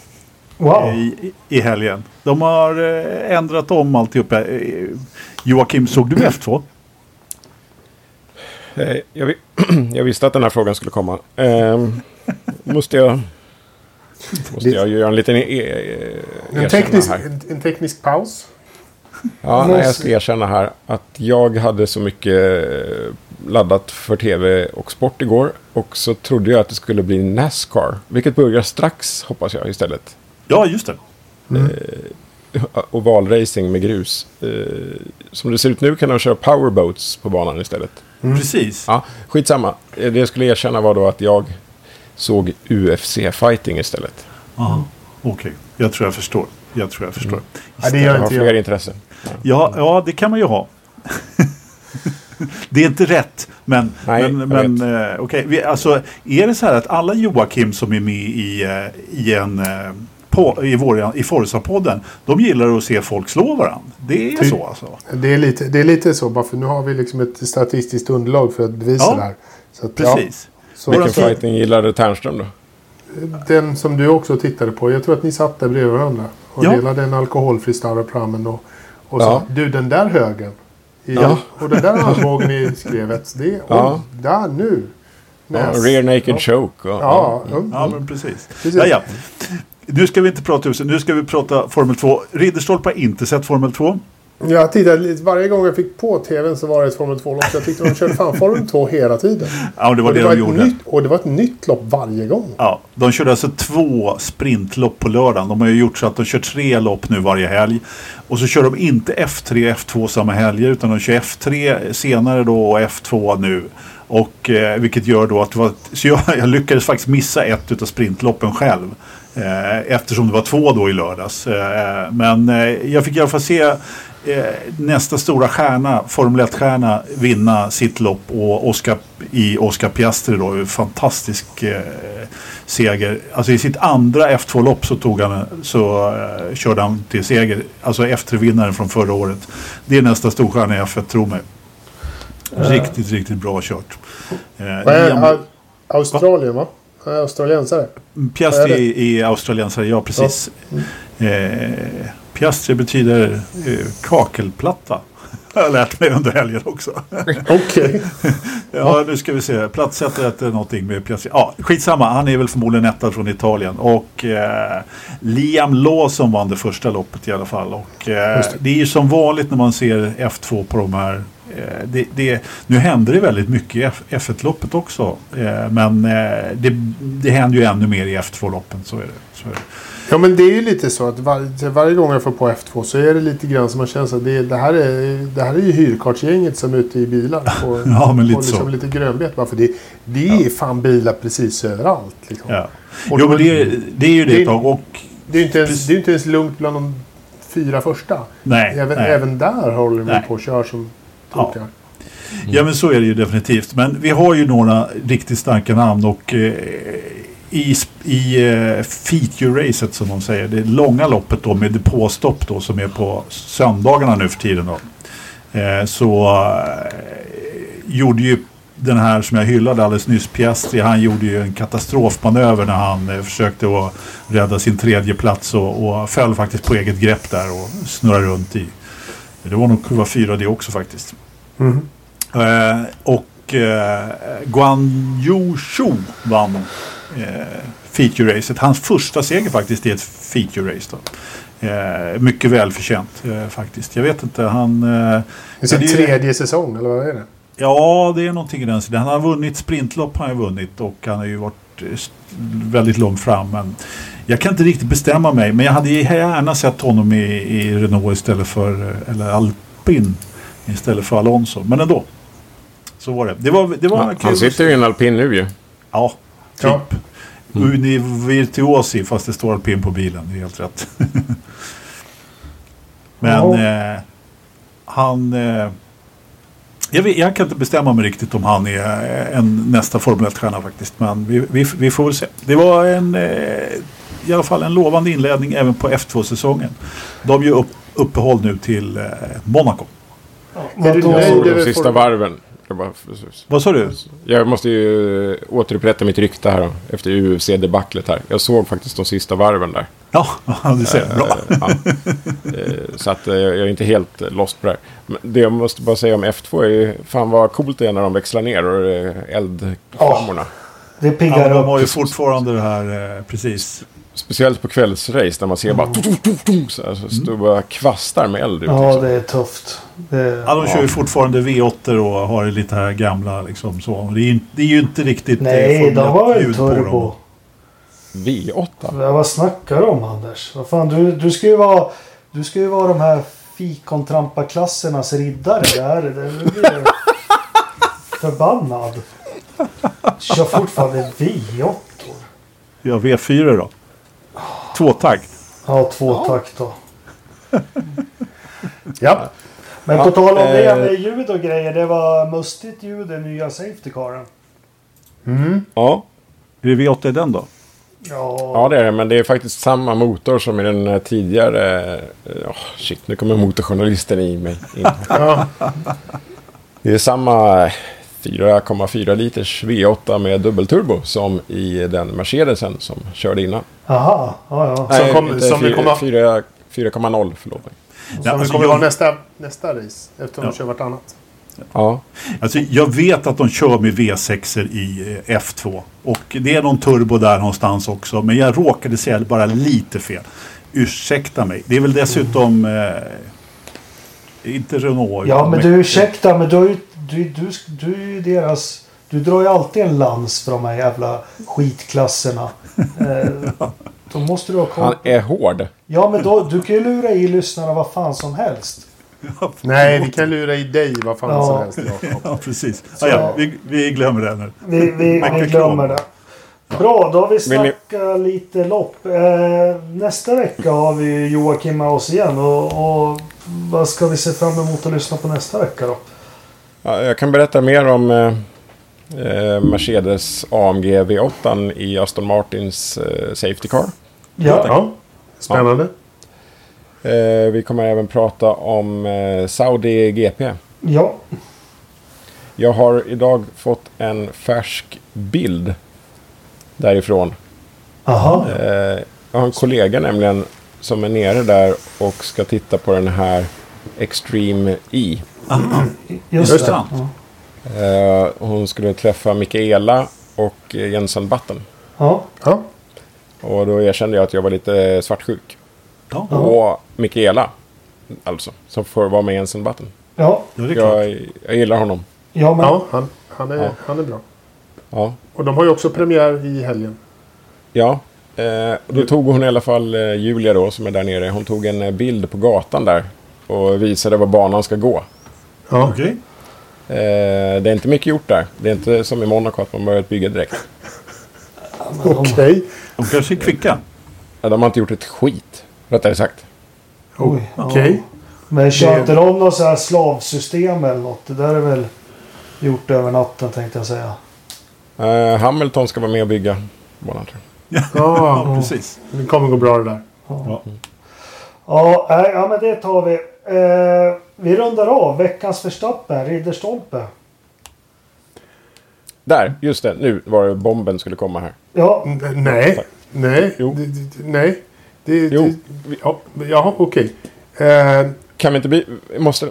Wow! i, i- helgen. De har eh, ändrat om alltihop. Eh, Joakim, såg du F2? Eh, Jag, [clears throat] jag visste att den här frågan skulle komma. Ehm, måste jag... Måste jag göra en liten e- e- En teknisk, här? en, en teknisk paus. Ja, nej, jag ska erkänna här att jag hade så mycket eh, laddat för tv och sport igår. Och så trodde jag att det skulle bli Nascar. Vilket börjar strax, hoppas jag, istället. Ja, just det. Ovalracing med grus. Eh, Som det ser ut nu kan de köra powerboats på banan istället. Precis. Ja, skitsamma. Det jag skulle erkänna var då att jag såg UFC-fighting istället. Aha. Okej, jag tror jag förstår. Jag tror jag förstår. Nej, det Jag gör har inte fler jag. intressen. Ja, ja, det kan man ju ha. [laughs] det är inte rätt, men, Nej, men, jag men eh, okej. Vi- Alltså, är det så här att alla Joakim som är med i, eh, i en eh, på, i, vår, i Forza-podden, de gillar att se folk slå varandra. Det är Typ. så alltså. Det är, lite, det är lite så, bara för nu har vi liksom ett statistiskt underlag för att bevisa Ja, det här. Så att, Precis. Ja, så Vilken så- fighting gillade Ternström då? Den som du också tittade på. Jag tror att ni satt där bredvid varandra. Och Ja. delade en alkoholfri Staraprammen. Och, och Ja. du den där högen. I, Ja. Och den där armbågen i skrevet. Det är Ja. där nu. Ja, rear naked ja. choke. Och, Ja, mm. Ja, men precis. Precis. Ja, ja. Nu ska vi inte prata huset, nu ska vi prata Formel 2. Ridderstolpe har inte sett Formel 2. Jag tittade varje gång jag fick på tvn så var det ett Formel 2-lopp. Så jag tyckte de körde fan [laughs] Formel 2 hela tiden. Ja, det var och, det, det var de gjorde. nytt, och det var ett nytt lopp varje gång. Ja, de körde alltså två sprintlopp på lördagen. De har ju gjort så att de kör tre lopp nu varje helg. Och så kör de inte F3 och F2 samma helger utan de kör F3 senare då och F2 nu. Och eh, vilket gör då att det var, så jag, [laughs] jag lyckades faktiskt missa ett utav sprintloppen själv. Eh, eftersom det var två då i lördags. Eh, men eh, jag fick i alla fall se nästa stora stjärna, Formel 1-stjärna, vinna sitt lopp och Oscar, i Oscar Piastri då. Fantastisk eh, seger. Alltså i sitt andra F2-lopp så, tog han, så eh, körde han till seger. Alltså F3-vinnaren från förra året. Det är nästa storstjärna i F1, tro mig. Riktigt, riktigt bra kört. Eh, Australien va? Är Australiensare. Piastri Vad är är, är australiensare, ja precis. Eh, Piastri betyder eh, kakelplatta. [laughs] Har jag lärt mig under helgen också. [laughs] Okej. [laughs] ja, nu ska vi se. Plattsättare är någonting med Piastri. Ja, skitsamma. Han är väl förmodligen etta från Italien. Och eh, Liam Lawson vann det första loppet i alla fall. Och, eh, det. det är ju som vanligt när man ser F2 på de här. Eh, det, det, nu händer det väldigt mycket i F, F1-loppet också. Eh, men eh, det, det händer ju ännu mer i F2-loppen. Så är det. Så är det. Ja men det är ju lite så att var, varje gång jag får på F2 så är det lite grann som man känner att det, det, här är, det här är ju hyrkartsgänget som är ute i bilar. På, [laughs] Ja, men lite liksom så. lite grönbet. Bara för det, det är fan bilar precis överallt. Liksom. Ja. Och Jo, men det, det är ju det det- tag. Och Det är ju inte, ens- det är inte ens lugnt bland de fyra första. nej, Även, nej. även där håller Nej. på och kör som Ja. Ja men så är det ju definitivt. Men vi har ju några riktigt starka namn och eh, i, i eh, feature-racet som de säger, det långa loppet då med depåstopp då som är på söndagarna nu för tiden då. Eh, så eh, gjorde ju den här som jag hyllade alldeles nyss, Piastri, han gjorde ju en katastrofmanöver när han eh, försökte att rädda sin tredje plats och, och föll faktiskt på eget grepp där och snurrade runt i Det var nog kurva 4 det också faktiskt. Eh, och eh, Guan Yu Shu vann eh, feature-racet. Hans första seger faktiskt i ett feature-race. Då. Eh, mycket välförtjänt eh, faktiskt. Jag vet inte, han... Eh, Det är det är ju- tredje säsong, eller vad är det? Ja, det är någonting i den stilen. Han har vunnit sprintlopp, har han vunnit och han har ju varit eh, väldigt långt fram. Men jag kan inte riktigt bestämma mig, men jag hade gärna sett honom i, i Renault istället för, eh, eller Alpin istället för Alonso. Men ändå. Så var det. Det var, det var Han, kul. han sitter ju i en alpin nu ju. Ja, typ. Ja. Univirtuosi fast det står alpin på bilen. Det är helt rätt. [laughs] Men Ja. eh, han... Eh, jag, vet, jag kan inte bestämma mig riktigt om han är eh, en nästa Formel 1-stjärna faktiskt. Men vi, vi, vi får väl se. Det var en, eh, i alla fall en lovande inledning även på F2-säsongen. De gör upp, uppehåll nu till eh, Monaco. Är du Vad nöjd över de sista Form- varven. Jag, bara, Vad sa du? jag måste ju återupprätta mitt rykte här efter UFC-debaclet här. Jag såg faktiskt de sista varven där. Ja, du ser. Bra. Eh, ja. Eh, Så att eh, jag är inte helt lost på det här. Men det jag måste bara säga om F2 är ju fan vad coolt det är när de växlar ner och det är eldflammorna. Det Ja, piggar de har ju fortfarande det här, precis. Speciellt på kvällsrace när man ser bara... tum, Så här, så står bara kvastar med eld ut. Ja, liksom. det är tufft. Det, Ja, de kör ju fortfarande V8 och har lite här gamla liksom så. Det är ju, det är ju inte riktigt eh, Nej, de har väl 1-ljud på turbo. dem. V8? Ja, Vad snackar du om Anders? Vad fan, du, du ska ju vara... Du ska ju vara de här fikontramparklassernas riddare. Det här, det, blir jag förbannad. Kör fortfarande V8. Ja, V4 då. Tvåtakt. Ja, tvåtakt då. Ja. Men Ja, på tal om det eh, med ljud och grejer. Det var mustigt ljud i nya Safety Caren. Mm. Ja. Är det V8 i den då? Ja, ja, det är det. Men det är faktiskt samma motor som i den eh, tidigare... Oh, shit, nu kommer motorjournalisten i mig. in. [laughs] ja. Det är samma 4,4 liters V8 med dubbelturbo som i den Mercedesen som körde innan. Aha, ja, ja. Som kom- som vi fyra- kommer- fyra- 4,0 förlåt mig. Som alltså, kommer jag- vara nästa, nästa race. Eftersom Ja. de kör vartannat. Ja. Alltså, jag vet att de kör med V6 i eh, F2. Och det är någon turbo där någonstans också. Men jag råkade säga bara lite fel. Ursäkta mig. Det är väl dessutom... Eh, inte Renault. Ja, men du ursäkta, men du, du, du, du är ju deras... Du drar ju alltid en lans för de här jävla skitklasserna. [laughs] Eh, då måste du ha koll. Han är hård. Ja, men då, du kan ju lura i lyssnarna vad fan som helst. Nej, vi kan lura i dig vad fan Ja. som helst. Jakob. [laughs] Ja, precis. Så- Ja, ja, vi, vi glömmer det nu. Vi, vi, vi glömmer det. Bra, då har vi snackat lite lopp. Eh, nästa vecka har vi Joakim med oss igen. Och, och vad ska vi se fram emot att lyssna på nästa vecka då? Ja, jag kan berätta mer om eh, eh, Mercedes AMG V8 i Aston Martins eh, Safety Car. Ja, Ja. Spännande. Eh, vi kommer även prata om eh, Saudi GP. ja. Jag har idag fått en färsk bild därifrån. Aha. Eh, jag har en kollega nämligen som är nere där och ska titta på den här Extreme E. [clears throat] Just, Just det. det. Ja. Eh, hon skulle träffa Mikaela och eh, Jensen Button. Ja. Ja. Och då erkände jag att jag var lite svartsjuk. Ja. Och Mikaela, alltså, som får vara med Jensen Button. Ja, det är klart. Jag, jag gillar honom. ja men... ja han, han, är, Ja. han är bra. Ja. Och de har ju också premiär i helgen. Ja, eh, då tog hon i alla fall eh, Julia då som är där nere. Hon tog en eh, bild på gatan där och visade var banan ska gå. Ja. Okej. Eh, det är inte mycket gjort där. Det är inte som i Monaco att man börjar bygga direkt. Okej. De kanske är kvicka. Ja, de har inte gjort ett skit, rättare sagt. Ja. Okej. Men kör inte de något så här slavsystem eller något? Det där är väl gjort över natten tänkte jag säga. Eh, Hamilton ska vara med och bygga banan tror jag. Ja, [laughs] precis. det kommer gå bra det där. Ja. Ja, ja men det tar vi. Eh, vi rundar av veckans Verstappen, Ridderstolpe. Där, just det. Nu var det bomben skulle komma här. Ja, N- Nej. Nej. Jo. Det, det, nej. Det, Jo. Det, ja, jaha, okej. Eh, kan vi inte bli... Måste,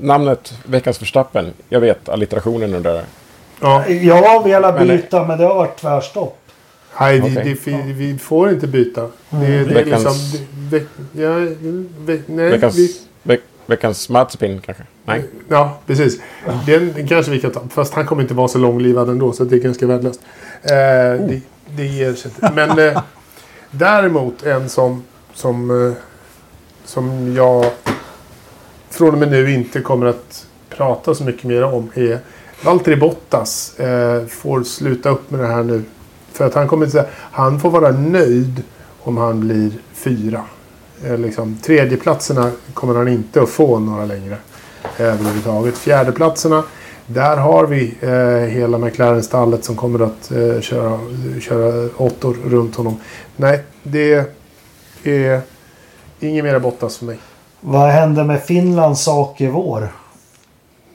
namnet Veckans Förstappen. Jag vet allitterationen och det där. Ja. Jag har velat Men- byta men det har varit tvärstopp. Nej, vi, Okej. det, vi, får inte byta. Det, det är Veckans- liksom... Det, veck, ja, ve, nej, Veckans, vi, veck, veckans Mazepin kanske? Nej. ja, precis. Den kanske vi kan ta. Fast han kommer inte vara så långlivad ändå, så det är ganska värdelöst. Eh, det, det ger sig inte. Men eh, däremot en som, som, eh, som jag från och med nu inte kommer att prata så mycket mer om är Valtteri Bottas eh, får sluta upp med det här nu. För att han kommer inte säga, han får vara nöjd om han blir fyra. Eh, liksom, tredjeplatserna kommer han inte att få några längre. Eh, överhuvudtaget. Fjärdeplatserna, där har vi eh, hela McLaren-stallet som kommer att eh, köra, köra åttor runt honom. Nej, det är inget mera Bottas för mig. Vad hände med Finlands sak i vår?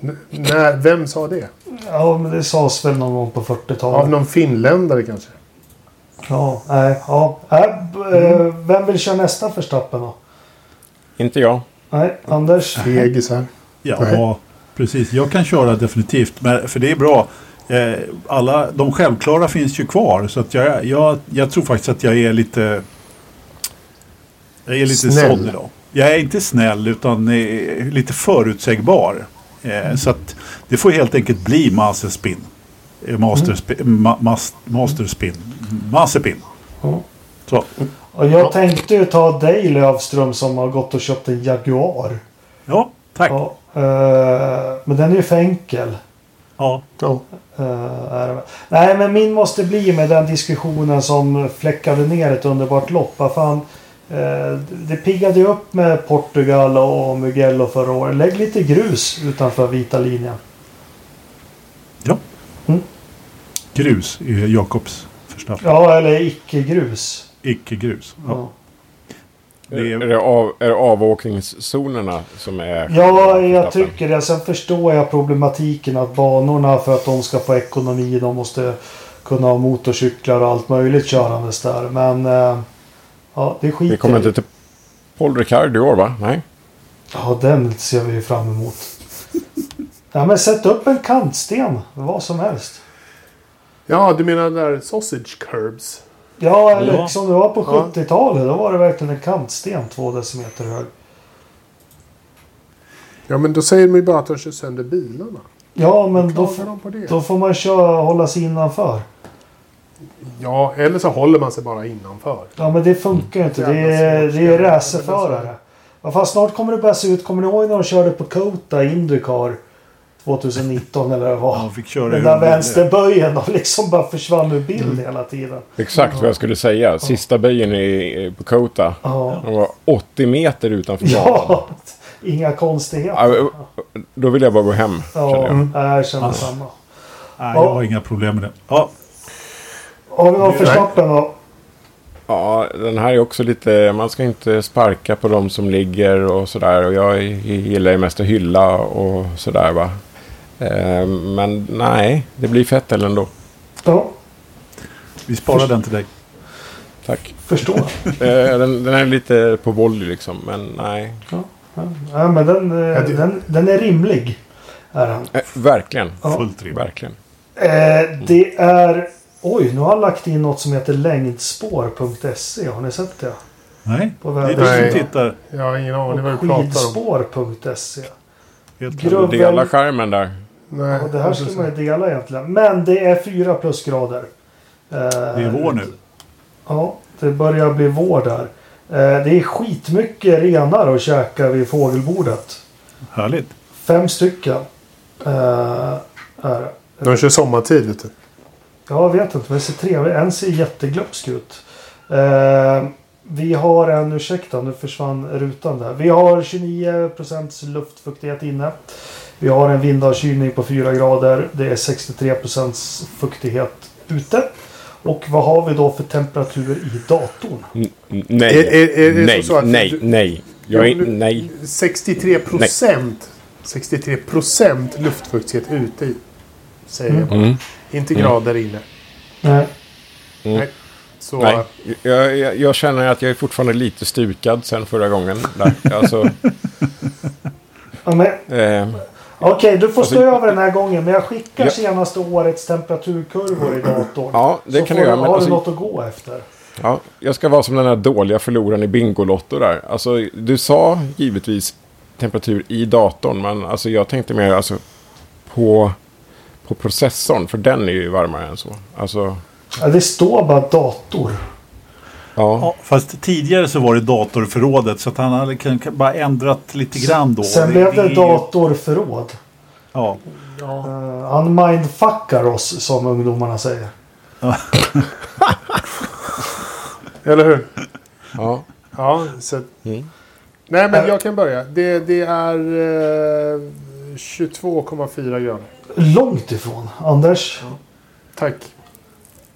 N- när, vem sa det? Ja, men det sades väl någon gång på Av 40-talet. någon finländare kanske? Ja, nej, ja. B- eh, Vem vill köra nästa Verstappen då? Inte jag. Nej, Anders? Fegisar. Ja, Nej. Precis. Jag kan köra definitivt. Men, för det är bra. Eh, alla, de självklara finns ju kvar. Så att jag, jag, jag tror faktiskt att jag är lite... Jag är lite Snäll. idag. Jag är inte snäll utan eh, lite förutsägbar. Eh, så att det får helt enkelt bli Mazespin. Eh, Masterspin. Ma, mas, masterspin. Ja. Så. Och jag tänkte ju ta dig Lövström som har gått och köpt en Jaguar. Ja, tack. Ja, eh, men den är ju för enkel. Ja. Ja. Eh, är det väl. Nej, men min måste bli med den diskussionen som fläckade ner ett underbart lopp. Vad fan, eh, det piggade ju upp med Portugal och Mugello förra året. Lägg lite grus utanför vita linjen. ja. Mm. Grus är Jakobs första. Ja, eller icke-grus. Icke-grus. Ja. Ja. Det Är, är- det av, är det avåkningszonerna som är... Ja, jag tycker det. Sen förstår jag problematiken att banorna för att de ska få ekonomi, de måste kunna ha motorcyklar och allt möjligt körandes där. Men eh, ja, det skiter Vi kommer inte till Paul Ricard i år va? Nej. Ja, den ser vi ju fram emot. [laughs] Ja, men sätt upp en kantsten. Vad som helst. ja, du menar där sausage curbs? Ja, eller Ja. som det var på Ja. 70-talet. Då var det verkligen en kantsten två decimeter hög. Ja, men då säger de ju bara att de kör sönder bilarna. Ja, men då, det? då får man köra, hålla sig innanför. Ja, eller så håller man sig bara innanför. Ja, men det funkar ju inte. Det Jävla är, det är racerförare. Ja, fast snart kommer det börja se ut. Kommer ni ihåg när de körde på Kota Indycar 2019 eller vad? Han fick köra Den där vänsterböjen de liksom bara försvann ur bild hela tiden. Exakt vad jag skulle säga. Sista böjen i, på Kota. Ja. Den var 80 meter utanför banan. Ja, [laughs] inga konstigheter. Ja, Då vill jag bara gå hem. Ja, jag. jag känner samma. Nej, jag har inga problem med det. Ja, Har vi någon Verstappen då? Ja, den här är också lite... Man ska inte sparka på de som ligger och sådär. Och jag gillar ju mest att hylla och sådär va. Eh, Men nej, det blir fett ändå. Ja, vi sparar den till dig. Tack. förstår. [laughs] Eh, Den, den är lite på volley liksom, men nej. Ja, men den, eh, Ja, det- den, den är rimlig. Är den. Eh, Verkligen. Ja. Fullt rimligt. Verkligen. Eh, det är... Oj, nu har jag lagt in något som heter längdspår.se. Har ni sett det? Nej, På det är du som tittar. Jag har ingen aning vad du pratar om. skidspår.se. Du delar skärmen där. Nej, Och det här skulle man ju dela egentligen. Men det är fyra plusgrader. Eh, Det är vår nu. Ja, det börjar bli vår där. Eh, det är skitmycket renar att käka vid fågelbordet. Härligt. Fem stycken. Eh, är det. De kör sommartid, vet du. Jag vet inte, men det ser trevligt En ser jätteglupsk ut. Eh, vi har en, ursäkta nu försvann rutan där. Vi har 29% luftfuktighet inne. Vi har en vindavkylning på 4 grader. Det är 63% fuktighet ute. Och vad har vi då för temperatur i datorn? N- Nej. Är- är- är det nej, så att nej, du- nej. Jag är, nej. 63 procent. 63 procent luftfuktighet ute i. Säger jag bara. Mm. Inte Mm. grader inne. Nej. Mm. Nej. Så, Nej, jag, jag, jag känner att jag är fortfarande lite stukad sen förra gången. Där. Alltså, Ja, men, Eh, Okej, du får stå Alltså- över den här gången. Men jag skickar Ja. senaste årets temperaturkurvor i datorn. ja, det så kan får du göra. Men har alltså, du något att gå efter. ja, jag ska vara som den här dåliga förloraren i Bingolotto där. Alltså, du sa givetvis temperatur i datorn. Men alltså, jag tänkte mer alltså, på, på processorn. För den är ju varmare än så. Alltså, Ja, det står bara dator. Ja. Ja, fast tidigare så var det datorförrådet så att han hade bara ändrat lite grann då. Sen blev det ju- datorförråd. Ja. Ja. Uh, han mindfuckar oss som ungdomarna säger. [laughs] Eller hur? ja. Ja, så... Mm. Nej, men jag kan börja. Det, det är eh, 22,4 grader. Långt ifrån. Anders. Tack.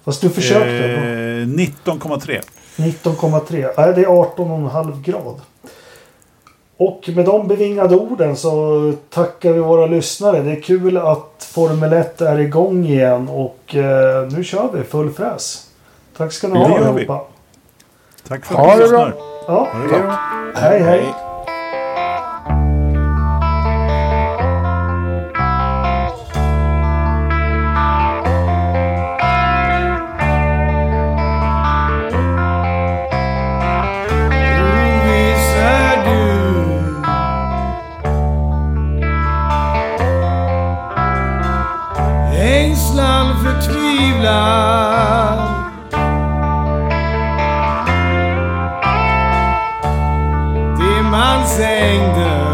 Fast du försökte. Eh, 19,3. 19,3. Nej, det är 18,5 grad. Och med de bevingade orden så tackar vi våra lyssnare. Det är kul att Formel 1 är igång igen och eh, nu kör vi full fräs. Tack ska ni ha allihopa. Tack för att ni lyssnar. Ja, Ha det bra. Hej hej hej. ängslan, förtvivlan. Dimansängder.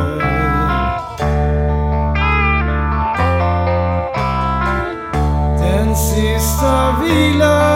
Den sista vilan.